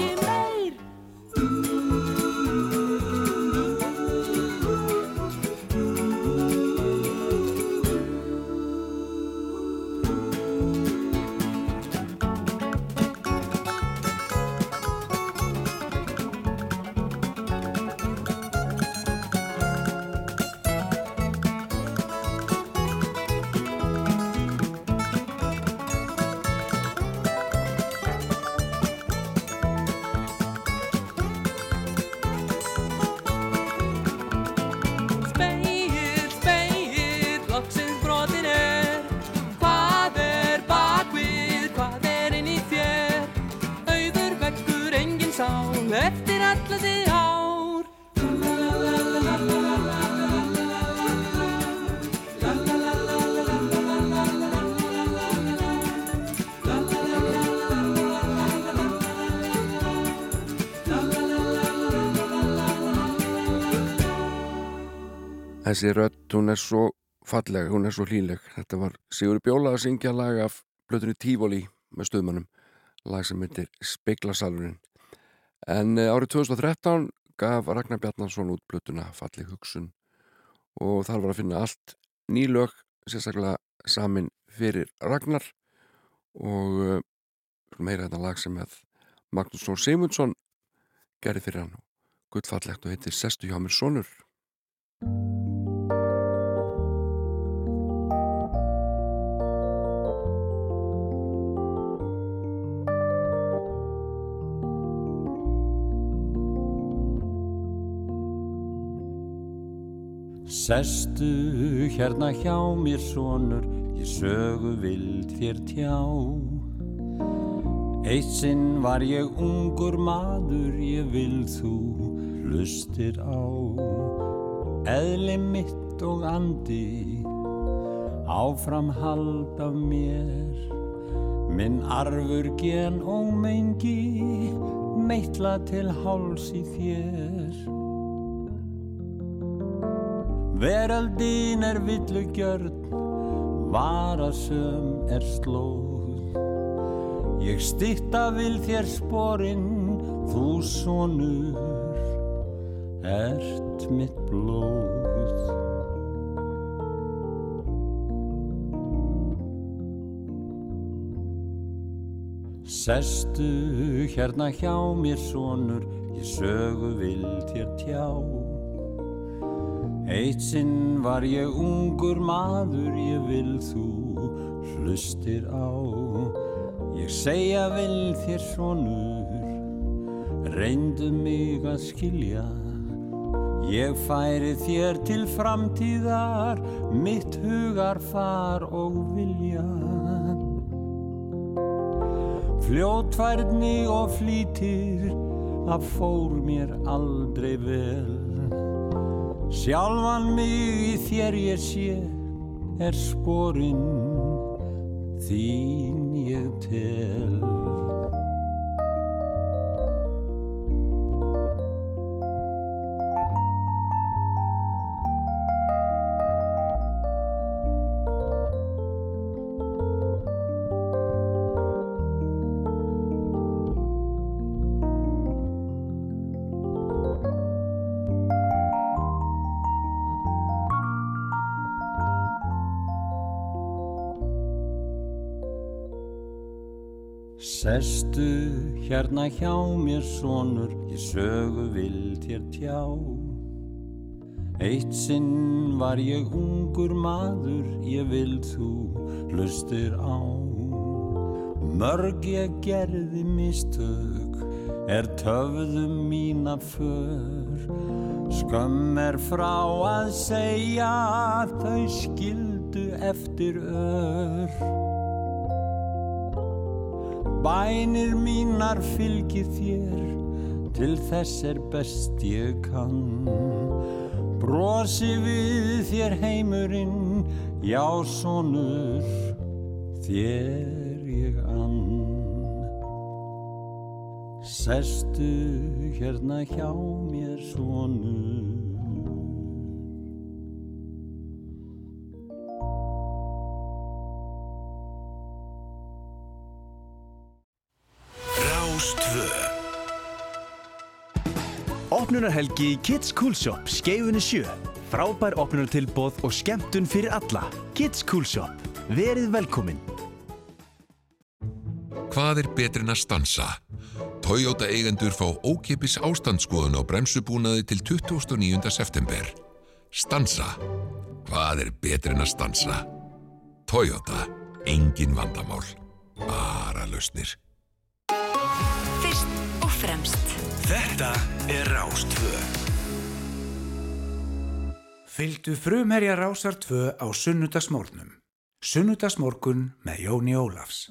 Þessi rödd, hún er svo falleg, hún er svo hlýleg. Þetta var Sigur Bjóla að syngja lag af blötunni Tífóli með stöðmannum, lag sem heitir Speklasalurinn. En eh, árið 2013 gaf Ragnar Bjarnarsson út blötuna Falleg hugsun. Og þar var að finna allt nýlög, sérstaklega samin fyrir Ragnar. Og uh, meira þetta lag sem að Magnús Þór Simundsson gerði fyrir hann. Guttfallegt og heitir Sestu hjá mér sonur Sestu hérna hjá mér sonur, ég sögu vild þér tjá. Eitt sinn var ég ungur maður, ég vil þú hlustir á. Eðli mitt og andi, áfram hald af mér. Minn arfur gen og mengi, meitla til háls í þér. Veraldin er villugjörn, varasöm er slóð. Ég stytta vil þér sporinn, þú sonur, ert mitt blóð. Sestu hérna hjá mér sonur, ég sögu vil þér tjá. Eitt sinn var ég ungur maður, ég vil þú hlustir á. Ég segja vil þér sonur, reyndu mig að skilja. Ég færi þér til framtíðar, mitt hugar far og vilja. Fljótfærni og flýtir, að fór mér aldrei vel. Sjálfan mig í þér ég sé, er sporinn þín ég tel. Sestu hérna hjá mér sonur, ég sögu vil þér tjá. Eitt sinn var ég ungur maður, ég vil þú hlustir á. Mörg ég gerði mistök, er töfðu mína för. Skömm er frá að segja, þau skildu eftir ör. Bænir mínar fylgi þér, til þess er best ég kann. Brosi við þér heimurinn, já sonur, þér ég ann. Sestu hérna hjá mér sonur. Opnunarhelgi í Kids Cool Shop skeifunni sjö. Frábær opnunartilbóð og skemmtun fyrir alla. Kids Cool Shop. Verið velkomin. Hvað er betrin að stansa? Toyota eigendur fá ókipis ástandsskoðun á bremsubúnaði til 29. september. Stansa. Hvað er betrin að stansa? Toyota. Engin vandamál. Bara lausnir. Fyrst og fremst Þetta er Rástvö. Fylgdu frumherja Rásar 2 á sunnudagsmórnum. Sunnudagsmorgun með Jóni Ólafs.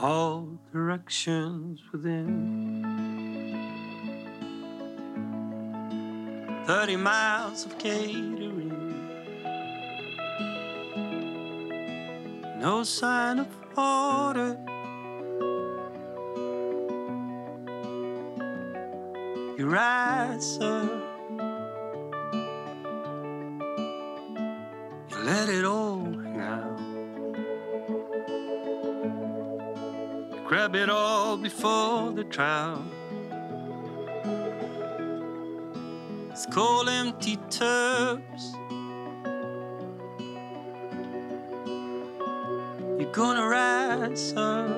all directions within. Thirty miles of catering, no sign of order. You're right, sir. You let it all hang out. grab it all before the trial. It's cold, empty tubs. You're gonna rise up.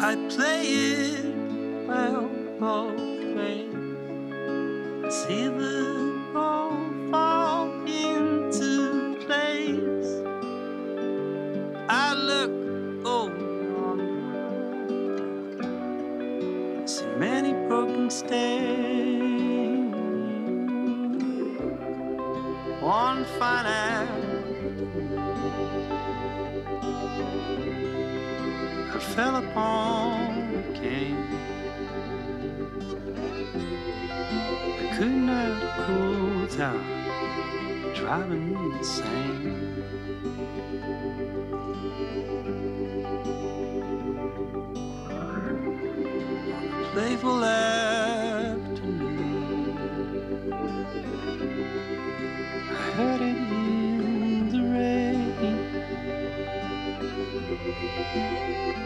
I play it well, both fell upon the cane. I could not cool down, driving me insane. playful afternoon.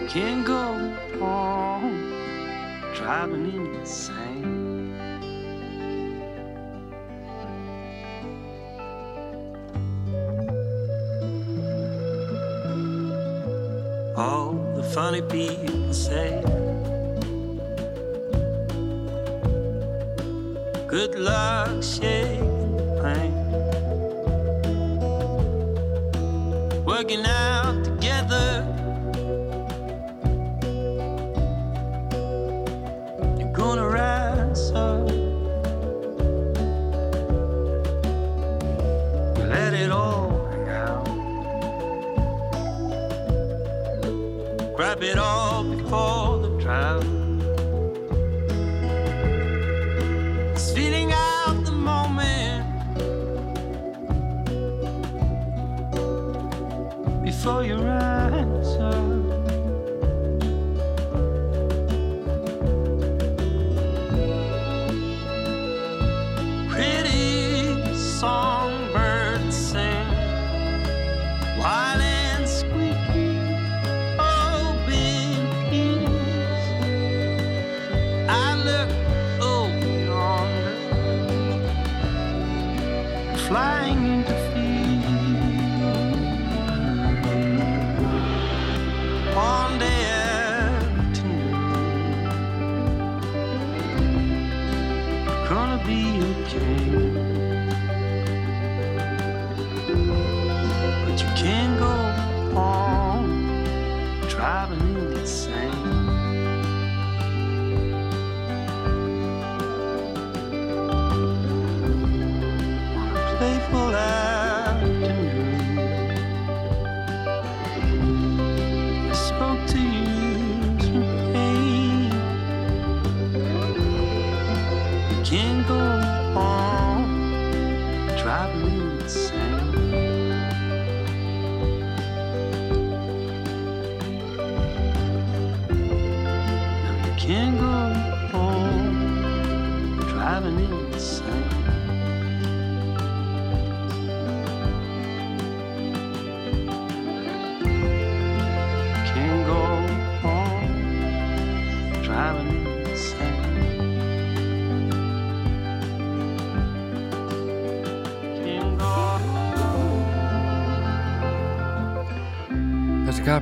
Can't go on driving insane. All the funny people say. Good luck shaking the pain. Working out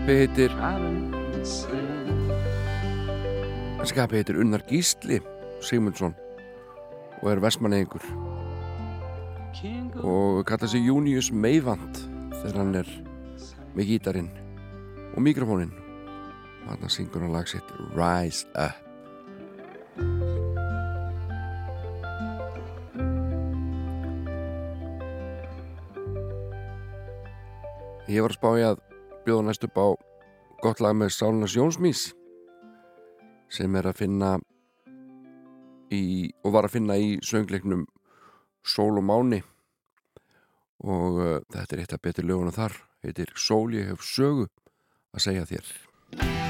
Kappi heitir kappi heitir Unnar Gísli Sigmundsson og er vestmanneðingur og kalla sig Június Meivand þegar hann er með gítarinn og mikrofóninn og hann syngur hann lag sitt Rise Up. Ég var að spá ég að bjóða næst upp á gott lag með Sálunas Jónsmís sem er að finna í, og var að finna í söngleiknum Sól og Máni. Og uh, þetta er eitt af betur löguna þar. Heitir Sól ég hef sögu að segja þér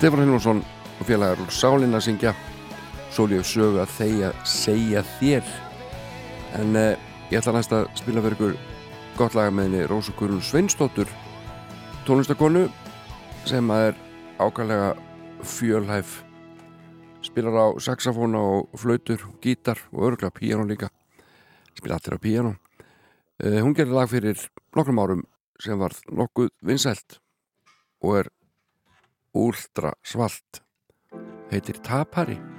Stefán Hilvarsson og félagar og sálinn að syngja. Sólíu sögu að þeia segja þér. En eh, ég ætla næst að spila fyrir ykkur gott laga með henni Rósakurun Sveinstóttur tónlistakonu sem að er ákvæmlega fjölhæf. Spilar á saxofóna og flautur gítar og örgla piano líka. Spila allir á piano eh, hún gerir lag fyrir nokkrum árum sem var nokkuð vinsælt og er úlstra svalt heitir Tapari.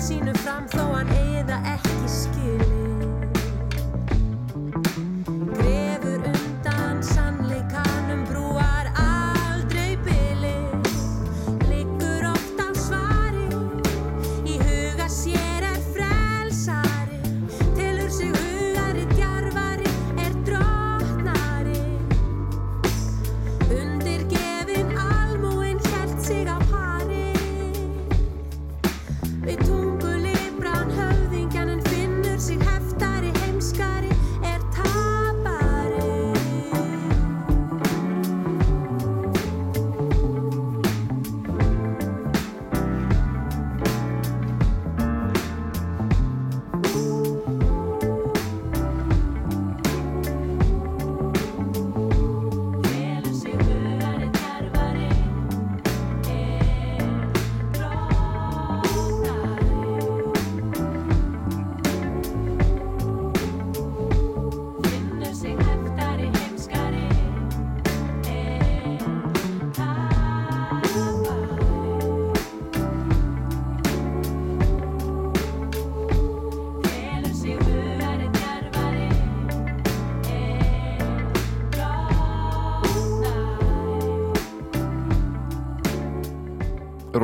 sínu fram þó hann eigi það ekki skilji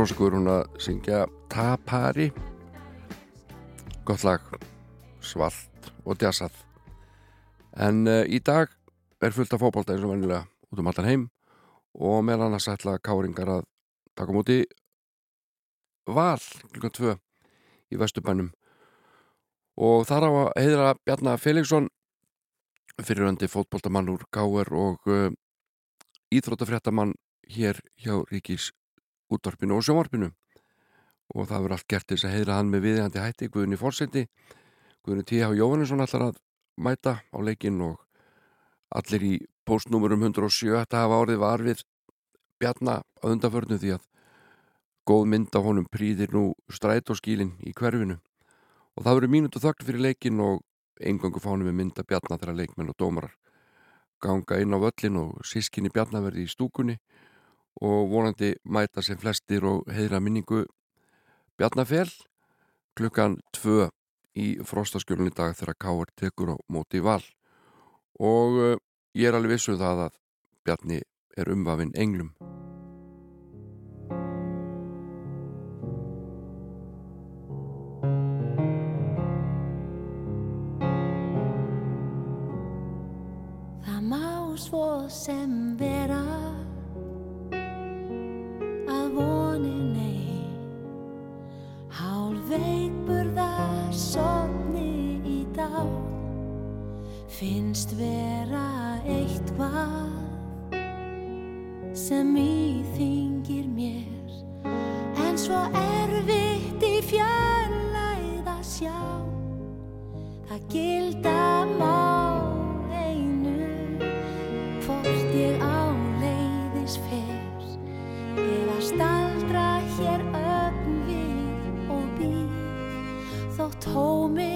Rósakur hún að syngja Tapari. Gott lag svalt og djassað. En uh, í dag er fullt af fótbolta eins og vennilega út um allan heim og meðal annars ætla káringar að taka á móti val klukkan 2 í Vesturbænum. Og þar á að heiðra Bjarnar Felixson fyriröndi fótboltamann úr Káer og uh, íþróttafréttamann hér hjá Ríkis útvarpinu og sjónvarpinu. Og það verður allt gert til þess að heiðra hann með viðhandi hætti Guðni Fórseti Guðni T.H. Jóhannesson allar að mæta á leikinn og allir í postnúmurum 107 þetta hafa orðið var við Bjarnar á undanförnu því að góð mynd af honum prýðir nú stræt og skílinn í hverfinu. Og það verður mínútu þögn fyrir leikinn og engangu fánum með mynda Bjarnar þegar leikmenn og dómarar ganga inn á völlin og sískinni Bjarnar verði í stúkunni og vonandi mæta sem flestir og heiðra minningu Bjarnafell klukkan 2 í frostaskjölunni dag þegar Káar tekur á móti val. Og uh, ég er alveg vissuð það að Bjarni er umvafinn englum. Það má svo sem vera að vonin ein hálf veikburða sopni í dag. Finnst vera eitthvað sem íþingir mér. En svo erfitt í fjarlæð að sjá. Það gilda má býð þó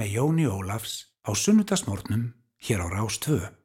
með Jóni Ólafs á sunnudagsmórnum hér á Rástvö.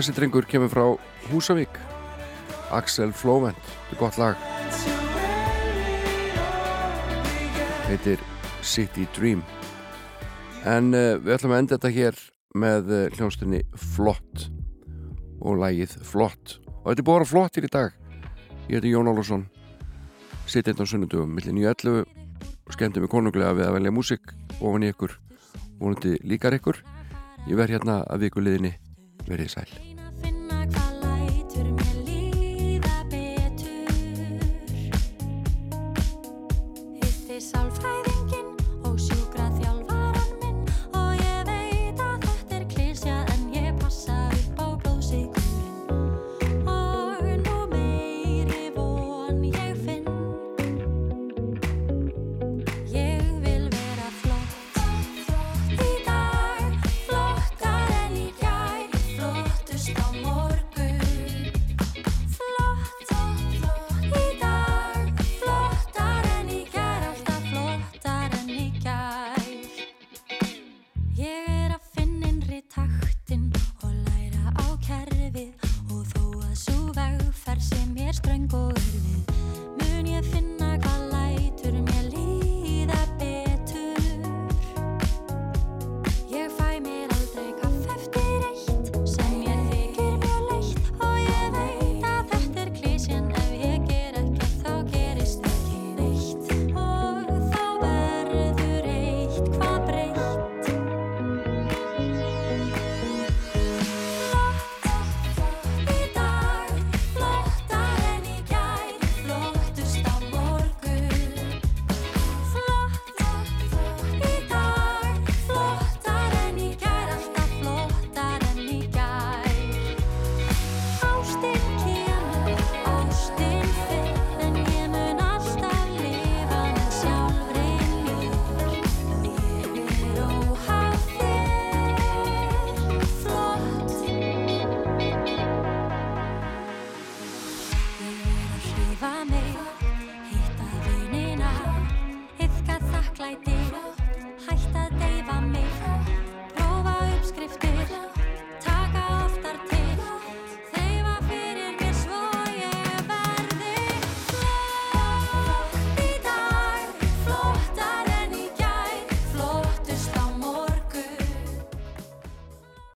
Þessi drengur kemur frá Húsavík. Axel Flóvent Þetta er gott lag. Heitir City Dream. En uh, við ætlum að enda þetta hér með eh, uh, hljónstunni Flott og lagið Flott. Og þetta er bara flottir í dag. Ég heiti Jón Álusson Sitt einn á sunnundum Millin í ellu skemmtum við konunglega við að velja músik ofan í ykkur, vonandi líkar ykkur. Ég verð hérna að viku liðinni. Verið sæl.